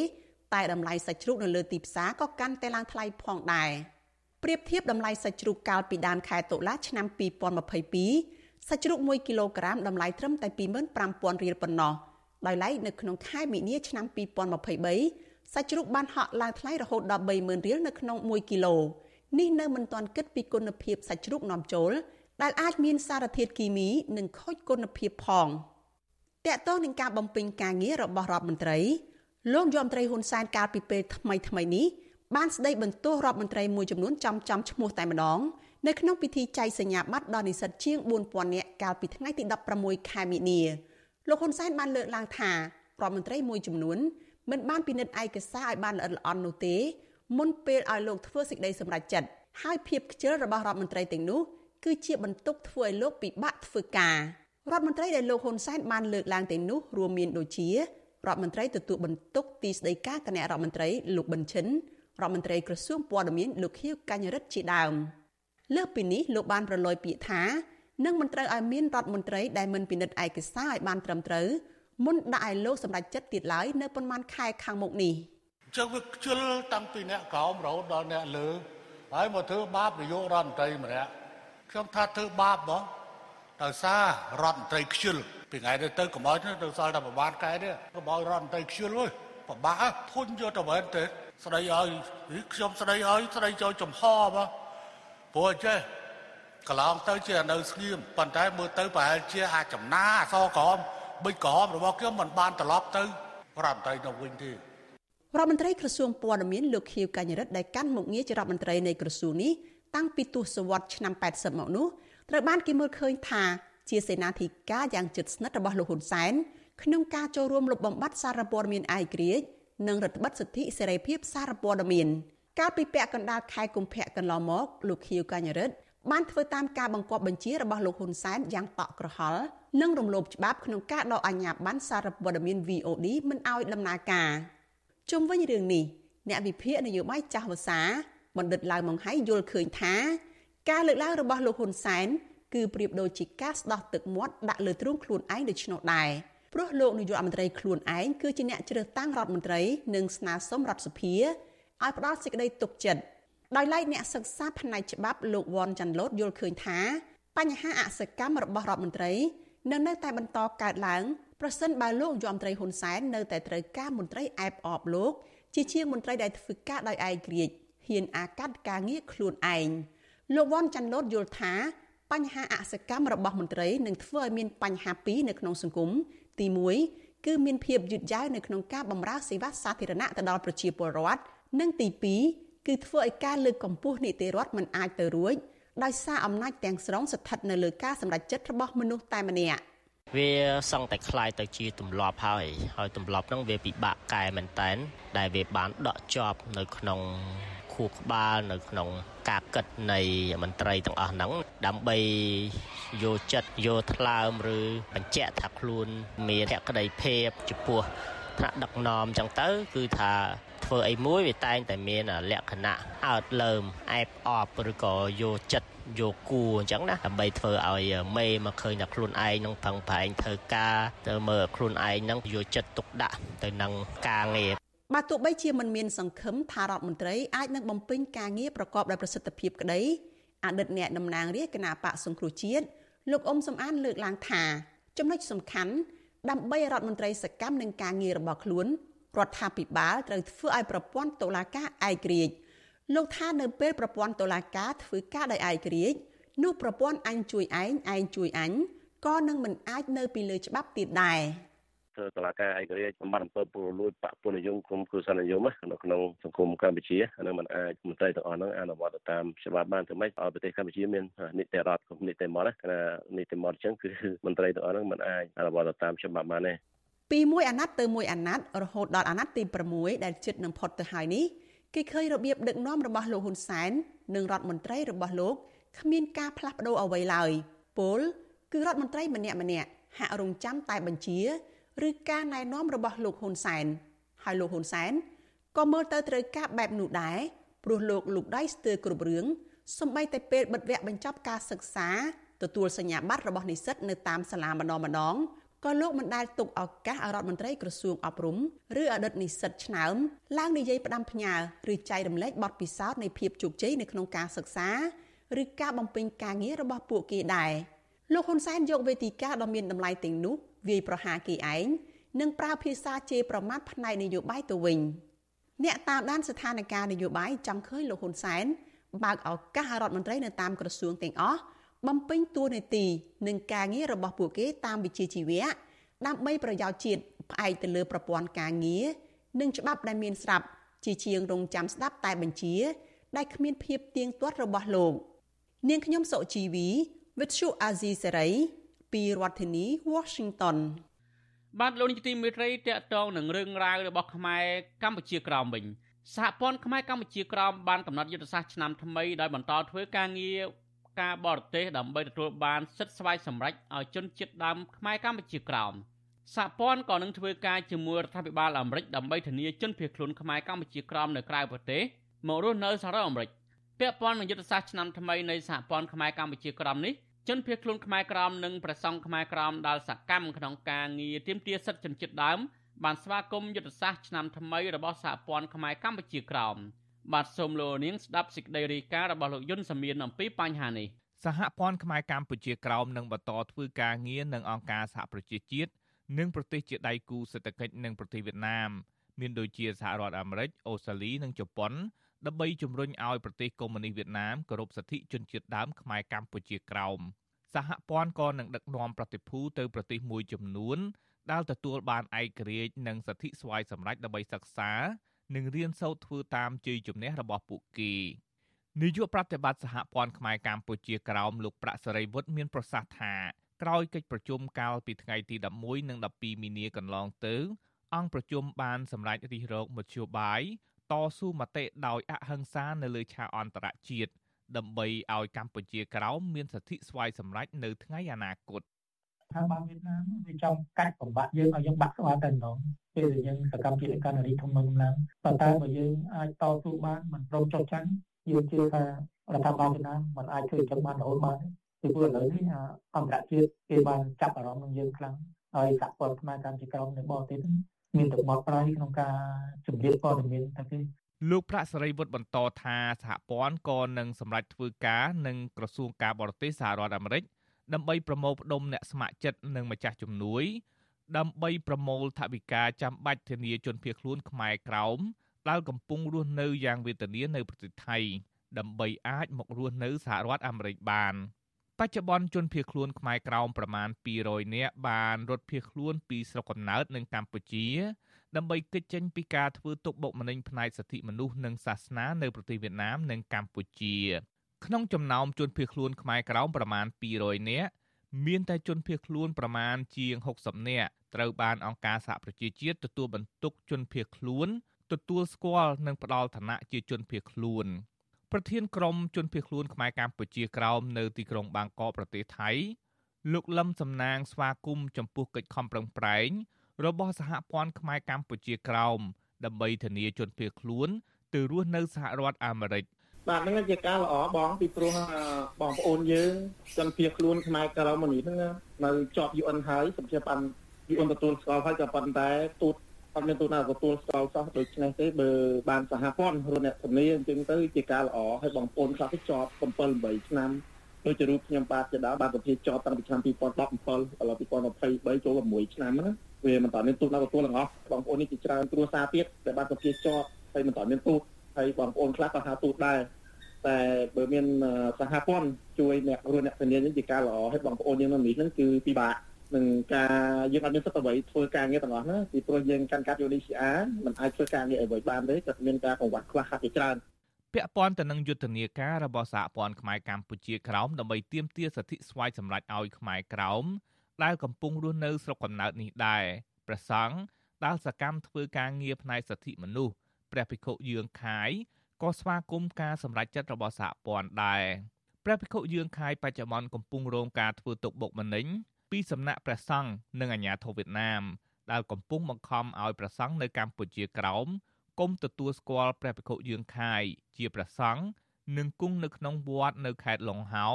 តែតម្លៃសាច់ជ្រូកនៅលើទីផ្សារក៏កាន់តែឡើងថ្លៃផងដែរប្រៀបធៀបតម្លៃសាច់ជ្រូកកាលពីដើមខែតុលាឆ្នាំ2022សាច់ជ្រូក1គីឡូក្រាមតម្លៃត្រឹមតែ25,000រៀលប៉ុណ្ណោះដោយឡែកនៅក្នុងខែមីនាឆ្នាំ2023សាច់ជ្រូកបានហក់ឡើងថ្លៃរហូតដល់30,000រៀលនៅក្នុង1គីឡូនេះនៅមិនទាន់គិតពីគុណភាពសាច់ជ្រូកនាំចូល ដែលអាចមានសារធាតុគីមី និងខូចគុណភាពផងតកតងនឹងការបំពេញការងាររបស់រដ្ឋមន្ត្រីលោកយមត្រីហ៊ុនសែនកាលពីពេលថ្មីថ្មីនេះបានស្ដីបន្ទោសរដ្ឋមន្ត្រីមួយចំនួនចំចំឈ្មោះតែម្ដងនៅក្នុងពិធីចែកសញ្ញាបត្រដល់និស្សិតជាង4000នាក់កាលពីថ្ងៃទី16ខែមីនាលោកហ៊ុនសែនបានលើកឡើងថារដ្ឋមន្ត្រីមួយចំនួនមិនបានពិនិត្យឯកសារឲ្យបានល្អិតល្អន់នោះទេមុនពេលឲ្យលោកធ្វើសេចក្តីសម្រេចចិត្តហើយភាពខ្ជិលរបស់រដ្ឋមន្ត្រីទាំងនោះ គឺជាបន្ទុកធ្វើឲ្យលោកពិបាកធ្វើការរដ្ឋមន្ត្រីដែលលោកហ៊ុនសែនបានលើកឡើងទាំងនោះរួមមានដូចជារដ្ឋមន្ត្រីទទួលបន្ទុកទីស្តីការគណៈរដ្ឋមន្ត្រីលោកប៊ិនឈិនរដ្ឋមន្ត្រីក្រសួងព័ត៌មានលោកខៀវកញ្ញរិទ្ធជាដើមលើសពីនេះលោកបានប្រឡយពាក្យថានឹងមិនត្រូវឲ្យមានរដ្ឋមន្ត្រីដែលមិនពិនិត្យឯកសារឲ្យបានត្រឹមត្រូវមុនដាក់ឲ្យលោកសម្រេចចិត្តទៀតឡើយនៅប៉ុន្មានខែខាងមុខនេះអញ្ចឹងវាខ្ជិលតាំងពីអ្នកក្រោមរហូតដល់អ្នកលើហើយមកធ្វើបាបនាយករដ្ឋមន្ត្រីម្នាក់ ខ្ញុំថាធ្វើបាបបងដោយសាររដ្ឋមន្ត្រីខ្ជិលពីថ្ងៃទៅទៅកុំឲ្យទៅសល់តែប្រហែលកែទេកុំឲ្យរដ្ឋមន្ត្រីខ្ជិលអើយពិបាកធុញយកទៅវិញទេស្ដីឲ្យខ្ញុំស្ដីឲ្យស្ដីចូលចំហបងព្រោះចេះកន្លងទៅជានៅស្ងៀមប៉ុន្តែមើលទៅប្រហែលជាអាចចំណាអសក្រមប៊ិចក្រហមរបស់ខ្ញុំមិនបានត្រឡប់ទៅរដ្ឋមន្ត្រីនៅវិញទេរដ្ឋមន្ត្រីក្រសួងព័ត៌មានលោកខៀវកញ្ញរិទ្ធដែលកាន់មុខងារជារដ្ឋមន្ត្រីនៃក្រសួងនេះ តាំងពីទសវត្សរ៍ឆ្នាំ80មកនោះត្រូវបានគេមើលឃើញថាជាសេនាធិការយ៉ាងជិតស្និទ្ធរបស់លោកហ៊ុនសែនក្នុងការចូលរួមលុបបំបាត់សារព័ត៌មានឯករាជ្យនិងរដ្ឋបិទសិទ្ធិសេរីភាពសារព័ត៌មានកាលពីពាក់កណ្ដាលខែកុម្ភៈកន្លងមកលោកខៀវកញ្ញរិទ្ធបានធ្វើតាមការបង្គាប់បញ្ជារបស់លោកហ៊ុនសែនយ៉ាងតក់ក្រហល់និងរំលោភច្បាប់ក្នុងការដកអាជ្ញាប័ណ្ណសារព័ត៌មាន VOD មិនឲ្យដំណើរការជុំវិញរឿងនេះអ្នកវិភាគនយោបាយចាស់វសា បណ្ឌិតឡាវម៉ុងហៃយល់ឃើញថា ការលើកឡើងរបស់លោកហ៊ុនសែនគឺប្រៀបដូចជាការស្ដោះទឹកមាត់ដាក់លើទ្រូងខ្លួនឯងដូច្នោះដែរព្រោះលោកនាយករដ្ឋមន្ត្រីខ្លួនឯងគឺជាអ្នកជ្រើសតាំងរដ្ឋមន្ត្រីនិងស្នើសុំរដ្ឋសភាឲ្យផ្ដល់សេចក្តីទុកចិត្តដោយឡែកអ្នកសិក្សាផ្នែកច្បាប់លោកវ៉ាន់ចាន់ឡូតយល់ឃើញថា បញ្ហាអសកម្មរបស់រដ្ឋមន្ត្រីនៅនៅតែបន្តកើតឡើងប្រសិនបើលោកយមត្រីហ៊ុនសែននៅតែត្រូវការមន្ត្រីអែបអបលោក ជាជាងមន្ត្រីដែលធ្វើការដោយឯករាជ្យ ហ៊ានអាកាត់ការងារខ្លួនឯងលោកវ៉ាន់ចាន់ឡូតយល់ថាបញ្ហាអសកម្មរបស់មន្ត្រីនឹងធ្វើឲ្យមានបញ្ហាពីរនៅក្នុងសង្គមទី1គឺមានភាពយឺតយ៉ាវនៅក្នុងការបម្រើសេវាសាធារណៈទៅដល់ប្រជាពលរដ្ឋនិងទី2គឺធ្វើឲ្យការលើកកម្ពស់នីតិរដ្ឋមិនអាចទៅរួចដោយសារអំណាចទាំងស្រុងស្ថិតនៅលើការសម្រេចចិត្តរបស់មនុស្សតែម្នាក់វាសង់តែคล้ายទៅជាទម្លាប់ហើយហើយទម្លាប់ហ្នឹងវាពិបាកកែមែនតែនដែលវាបានដកជាប់នៅក្នុង ខួរក្បាលនៅក្នុងការគិតនៃមន្ត្រីទាំងអស់ហ្នឹងដើម្បីយកចិត្តយកថ្លើមឬបញ្ជាក់ថាខ្លួនមានភក្តីភាពចំពោះថ្នាក់ដឹកនាំអញ្ចឹងទៅគឺថាធ្វើអីមួយវាតែងតែមានលក្ខណៈអើតលើមអែបអបឬក៏យកចិត្តយកគួរអញ្ចឹងណាដើម្បីធ្វើឲ្យមេមកឃើញថាខ្លួនឯងនឹងផឹងប្រែងធ្វើការទៅមើលខ្លួនឯងនឹងយកចិត្តទុកដាក់ទៅនឹងការងារ បើទោះបីជាមិនមានសង្ឃឹមថារដ្ឋមន្ត្រីអាចនឹងបំពេញការងារប្រកបដោយប្រសិទ្ធភាពក្តីអតីតអ្នកតំណាងរាជគណៈបកសង្គ្រោះជាតិលោកអ៊ុំសំអានលើកឡើងថា ចំណុចសំខាន់ដើម្បីរដ្ឋមន្ត្រីសកម្មនឹងការងាររបស់ខ្លួនរដ្ឋាភិបាលត្រូវធ្វើឲ្យប្រព័ន្ធតុលាការឯករាជ្យលោកថានៅពេលប្រព័ន្ធតុលាការធ្វើការដោយឯករាជ្យនោះប្រព័ន្ធអញជួយឯងឯងជួយអញក៏នឹងមិនអាចនៅពីលើច្បាប់ទៀតដែរធ្វើ តឡាការឯករាជ្យសម្បត្តិអំពើពុករលួយបពុនិយមគុំគឺសន្និយមនៅក្នុងសង្គមកម្ពុជានឹងมันអាចមន្ត្រីទាំងអស់ហ្នឹងអនុវត្តតាមច្បាប់បានទៅម៉េចឲ្យប្រទេសកម្ពុជាមាននីតិរដ្ឋគុំនីតិមត្តណានីតិមត្តអញ្ចឹងគឺមន្ត្រីទាំងអស់ហ្នឹងมันអាចអនុវត្តតាមច្បាប់បានទេពីមួយអាណត្តិទៅមួយអាណត្តិរហូតដល់អាណត្តិទី6ដែលជិតនឹងផុតទៅហើយនេះគេឃើញរបៀបដឹកនាំរបស់លោកហ៊ុនសែននិងរដ្ឋមន្ត្រីរបស់លោកគ្មានការផ្លាស់ប្ដូរអ្វីឡើយពលគឺរដ្ឋមន្ត្រីម្នាក់ម្នាក់ហាក់រងចាំតែបញ្ជា ឬការណែនាំរបស់លោកហ៊ុនសែនហើយលោកហ៊ុនសែនក៏មើលទៅត្រូវការបែបនោះដែរព្រោះលោកលោកដៃស្ទើរគ្រប់រឿងសម្បីតែពេលបិទវគ្គបញ្ចប់ការសិក្សាទទួលសញ្ញាបត្ររបស់និស្សិតនៅតាមសាលាម្ដងម្ដងក៏លោកមិនដែលទុកឱកាសឲ្យរដ្ឋមន្ត្រីក្រសួងអប់រំឬអតីតនិស្សិតឆ្នើមឡើងនិយាយផ្ដាំផ្ញើឬចែករំលែកបទពិសោធន៍នៃភាពជោគជ័យនៅក្នុងការសិក្សាឬការបំពេញការងាររបស់ពួកគេដែរលោកហ៊ុនសែនយកវេទិកាដ៏មានតម្លៃទាំងនោះ វាយប្រហារគេឯងនិងប្រើភាសាជេរប្រមាថផ្នែកនយោបាយទៅវិញអ្នកតាមដានស្ថានភាពនយោបាយចង់ឃើញលោកហ៊ុនសែនបើកឱកាសរដ្ឋមន្ត្រីនៅតាមក្រសួងទាំងអស់បំពេញតួនាទីនិងការងាររបស់ពួកគេតាមវិជ្ជាជីវៈដើម្បីប្រយោជន៍ជាតិផ្អែកទៅលើប្រព័ន្ធការងារនិងច្បាប់ដែលមានស្រាប់ជាជាងរងចាំស្ដាប់តែបញ្ជាដែលគ្មានភាពទៀងទាត់របស់លោក នាងខ្ញុំសុជីវីវិទ្យុអាស៊ីសេរី ពីរដ្ឋធានី Washington បាទលោកនាយកទីមេត្រីតកតងនឹងរឿងរ៉ាវរបស់ខ្មែរកម្ពុជាក្រោមវិញសហព័ន្ធខ្មែរកម្ពុជាក្រោមបានកំណត់យុទ្ធសាស្ត្រឆ្នាំថ្មីដោយបន្តធ្វើការងារការបរទេសដើម្បីទទួលបានសិទ្ធិស្វ័យសម្រេចឲ្យជនជាតិដើមខ្មែរកម្ពុជាក្រោមសហព័ន្ធក៏នឹងធ្វើការជាមួយរដ្ឋាភិបាលអាមេរិកដើម្បីធានាជនភៀសខ្លួនខ្មែរកម្ពុជាក្រោមនៅក្រៅប្រទេសមករស់នៅសហរដ្ឋអាមេរិកពាក់ព័ន្ធនឹងយុទ្ធសាស្ត្រឆ្នាំថ្មីនៃសហព័ន្ធខ្មែរកម្ពុជាក្រោមនេះ ជនភៀសខ្លួនខ្មែរក្រោមនិងប្រសង់ខ្មែរក្រោមដែលសកម្មក្នុងការងារទាមទារសិទ្ធិជនជាតិដើមបានស្វាគមន៍យុទ្ធសាស្ត្រឆ្នាំថ្មីរបស់សហព័ន្ធខ្មែរកម្ពុជាក្រោមបាទសូមលោកនាងស្ដាប់សេចក្តីរាយការណ៍របស់លោកយុនសាមៀនអំពីបញ្ហានេះសហព័ន្ធខ្មែរកម្ពុជាក្រោមនឹងបន្តធ្វើការងារនឹងអង្គការសហប្រជាជាតិនិងប្រទេសជាដៃគូសេដ្ឋកិច្ចនិងប្រទេសវៀតណាមមានដូចជាសហរដ្ឋអាមេរិកអូស្ត្រាលីនិងជប៉ុន ដើម្បីជំរុញឲ្យប្រទេសកុម្មុយនីសវៀតណាមគោរពសិទ្ធិជនជាតិដើមខ្មែរកម្ពុជាក្រោមសហព័ន្ធក៏នឹងដឹកនាំប្រតិភូទៅប្រទេសមួយចំនួនដែលទទួលបានឯករាជ្យនិងសិទ្ធិស្វ័យសម្រេចដើម្បីសិក្សានិងរៀនសូត្រធ្វើតាមជ័យជំនះរបស់ពួកគេនាយកប្រតិបត្តិសហព័ន្ធខ្មែរកម្ពុជាក្រោមលោកប្រាក់សេរីវុឌ្ឍមានប្រសាសន៍ថាក្រោយកិច្ចប្រជុំកាលពីថ្ងៃទី11និង12មីនាកន្លងទៅអង្គប្រជុំបានសម្រេចរិះរោចមធ្យោបាយ តស៊ូមតិដោយអហិង្សានៅលើឆាកអន្តរជាតិដើម្បីឲ្យកម្ពុជាក្រោមមានសិទ្ធិស្វ័យសម្រេចនៅថ្ងៃអនាគតថាបានវៀតណាមវាចង់កាច់បំបាក់យើងឲ្យយើងបាក់ស្វាតែម្ដងពេលដែលយើងសកម្មភាពកាន់រីធំនឹងឡើងប៉ុន្តែបើយើងអាចតស៊ូបានមិនព្រមចុះចាញ់យើងជឿថារដ្ឋាភិបាលវៀតណាមមិនអាចធ្វើចឹងបានរហូតបានពីព្រោះឥឡូវនេះអន្តរជាតិគេបានចាប់អារម្មណ៍នឹងយើងខ្លាំងហើយសហព័ន្ធខ្មែរកម្ពុជាក្រោមនៅបរទេស មានទឹកបត់ប្រៃក្នុងការជំរាបព័ត៌មានតែគេលោកប្រាក់សេរីវុឌ្ឍបន្តថាសហព័ន្ធក៏នឹងសម្រេចធ្វើការនឹងក្រសួងការបរទេសសហរដ្ឋអាមេរិកដើម្បីប្រមូលផ្ដុំអ្នកស្ម័គ្រចិត្តនិងម្ចាស់ជំនួយ ដើម្បីប្រមូលថវិកាចាំបាច់ធានាជនភៀសខ្លួនខ្មែរក្រោមដែលកំពុងរស់នៅយ៉ាងវេទនានៅប្រទេសថៃដើម្បីអាចមករស់នៅសហរដ្ឋអាមេរិកបាន បច្ចុប្បន្នជនភៀសខ្លួនខ្មែរក្រោមប្រមាណ200នាក់បានរត់ភៀសខ្លួនពីស្រុកកំណើតនៅកម្ពុជាដើម្បីគេចចេញពីការធ្វើទុកបុកម្នេញផ្នែកសិទ្ធិមនុស្សនិងសាសនានៅប្រទេសវៀតណាមនិងកម្ពុជាក្នុងចំណោមជនភៀសខ្លួនខ្មែរក្រោមប្រមាណ200នាក់មានតែជនភៀសខ្លួនប្រមាណជាង60នាក់ត្រូវបានអង្គការសហប្រជាជាតិទទួលបន្ទុកជនភៀសខ្លួនទទួលស្គាល់និងផ្ដល់ឋានៈជាជនភៀសខ្លួន ប្រធានក្រុមជនភៀសខ្លួនខ្មែរកម្ពុជាក្រោមនៅទីក្រុងបាងកកប្រទេសថៃលោកលឹមសំណាងស្វាគមន៍ចំពោះកិច្ចខំប្រឹងប្រែងរបស់សហព័ន្ធខ្មែរកម្ពុជាក្រោមដើម្បីធានាជនភៀសខ្លួនទៅរស់នៅសហរដ្ឋអាមេរិកបាទហ្នឹងជាការល្អបងពីព្រោះបងប្អូនយើងជនភៀសខ្លួនខ្មែរក្រៅមកនេះហ្នឹងនៅជាប់ UN ហើយសម្រាប់បាន UN ទទួលស្គាល់ហើយក៏ប៉ុន្តែទូត អត់មានទូតណាទទួលស្គាល់សោះដូច្នេះទេបើបានសហព័ន្ធរអ្នកធានាអញ្ចឹងទៅជាការល្អហើយបងប្អូនខ្លះទៅជាប់7 8ឆ្នាំដូចជារូបខ្ញុំបាទជាដើមបានប្រធានជាប់តាំងពីឆ្នាំ2017ឥឡូវ2023ចូល6ឆ្នាំណាវាមិនតាន់មានទូតណាទទួលទាំងអស់បងប្អូននេះជាច្រើនគ្រួសារទៀតដែលបានប្រធានជាប់ហើយមិនតាន់មានទូតហើយបងប្អូនខ្លះក៏ហៅទូតដែរតែបើមានសហព័ន្ធជួយអ្នករស់អ្នកធានានេះជាការល្អហើយបងប្អូនយើងនៅនេះហ្នឹងគឺពិបាក នឹងការយើងអត់មានសិទ្ធិអ្វីធ្វើការងារទាំងអស់ណាពីព្រោះយើងកាន់កាប់ UNHCR មិនអាចធ្វើការងារអ្វីបានទេក៏មានការកង្វះខ្លះខាត់ជាច្រើនពាក់ព័ន្ធទៅនឹងយុទ្ធនាការរបស់សហព័ន្ធខ្មែរកម្ពុជាក្រោមដើម្បីទាមទារសិទ្ធិស្វ័យសម្រេចឲ្យខ្មែរក្រោមដែលកំពុងរស់នៅស្រុកកំណើតនេះដែរព្រះសង្ឃដែលសកម្មធ្វើការងារផ្នែកសិទ្ធិមនុស្សព្រះភិក្ខុយឿងខាយក៏ស្វាគមន៍ការសម្រេចចិត្តរបស់សហព័ន្ធដែរព្រះភិក្ខុយឿងខាយបច្ចុប្បន្នកំពុងរងការធ្វើទុកបុកម្នេញ ពីសំណាក់ព្រះសង្ឃនិងអាជ្ញាធរវៀតណាមដែលកំពុងបង្ខំឲ្យព្រះសង្ឃនៅកម្ពុជាក្រោមគុំទទួលស្គាល់ព្រះភិក្ខុយឿងខាយជាព្រះសង្ឃនិងគង់នៅក្នុងវត្តនៅខេត្តឡុងហោ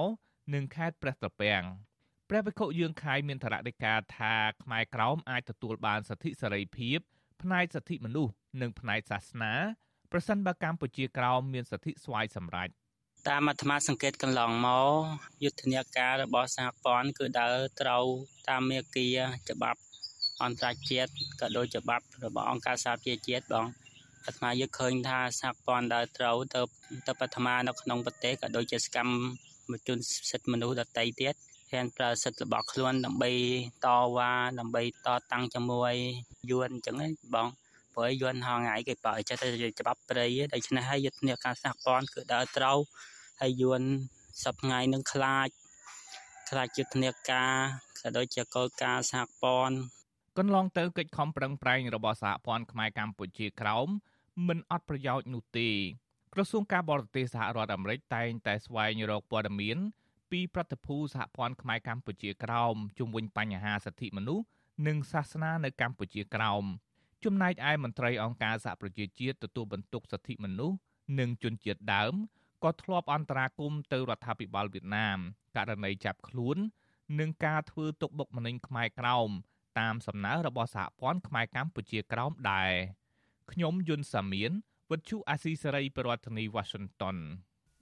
និងខេត្តព្រះត្រពាំងព្រះភិក្ខុយឿងខាយមានថ្នាក់ដឹកការថាខ្មែរក្រោមអាចទទួលបានសិទ្ធិសេរីភាពផ្នែកសិទ្ធិមនុស្សនិងផ្នែកសាសនាប្រសិនបើកម្ពុជាក្រោមមានសិទ្ធិស្វ័យសម្រេច តាមអាត្មាសង្កេតកន្លងមកយុទ្ធនាការរបស់សហព័ន្ធគឺដើរត្រូវតាមមាគ៌ាច្បាប់អន្តរជាតិក៏ដូចច្បាប់របស់អង្គការសហប្រជាជាតិបងអាត្មាយកឃើញថាសហព័ន្ធដើរត្រូវទៅទៅអាត្មានៅក្នុងប្រទេសក៏ដូចជាសកម្មជនសិទ្ធិមនុស្សដទៃទៀតហ៊ានប្រើសិទ្ធិរបស់ខ្លួនដើម្បីតវ៉ាដើម្បីតតាំងជាមួយយួនអញ្ចឹងបងព្រោះយន់ហងៃគេបើចេះតែច្បាប់ព្រៃដូច្នេះហើយយុទ្ធនាការសហព័ន្ធគឺដើរត្រូវ ហើយយួនសប្ថ្ងៃនឹងខ្លាចខ្លាចយុទ្ធនាការក៏ដូចជាកលការសហព័ន្ធកន្លងទៅកិច្ចខំប្រឹងប្រែងរបស់សហព័ន្ធខ្មែរកម្ពុជាក្រោមមិនអត់ប្រយោជន៍នោះទេក្រសួងការបរទេសសហរដ្ឋអាមេរិកតែងតែស្វែងរកព័ត៌មានពីប្រតិភូសហព័ន្ធខ្មែរកម្ពុជាក្រោមជុំវិញបញ្ហាសិទ្ធិមនុស្សនិងសាសនានៅកម្ពុជាក្រោមចំណែកឯមន្ត្រីអង្គការសហប្រជាជាតិទទួលបន្ទុកសិទ្ធិមនុស្សនិងជនជាតិដើម ក៏ធ្លាប់អន្តរាគមន៍ទៅរដ្ឋាភិបាលវៀតណាមករណីចាប់ខ្លួននិងការធ្វើទុកបុកម្នេញខ្មែរក្រោមតាមសំណើរបស់សហព័ន្ធខ្មែរកម្ពុជាក្រោមដែរខ្ញុំយុនសាមៀនវិទ្យុអាស៊ីសេរីប្រធានាធិបតី Washington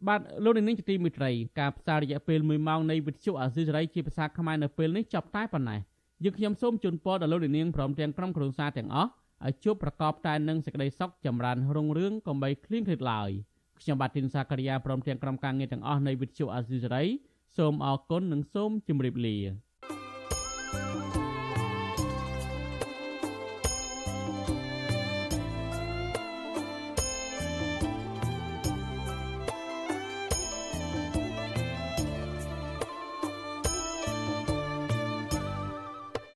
បាទលោកនាងជាទីមេត្រីការផ្សាយរយៈពេល1ម៉ោងនៃវិទ្យុអាស៊ីសេរីជាភាសាខ្មែរនៅពេលនេះចប់តែប៉ុណ្ណេះយើងខ្ញុំសូមជូនពរដល់លោកនាងព្រមទាំងក្រុមគ្រួសារទាំងអស់ឲ្យជួបប្រកបតែនឹងសេចក្តីសុខចម្រើនរុងរឿងកុំបីឃ្លៀងឃ្លាតឡើយ ខ្ញុំបាទទីនសាករិយាព្រមទាំងក្រុមការងារទាំងអស់នៃវិទ្យុអាស៊ីសេរីសូមអរគុណនិងសូមជម្រាបលា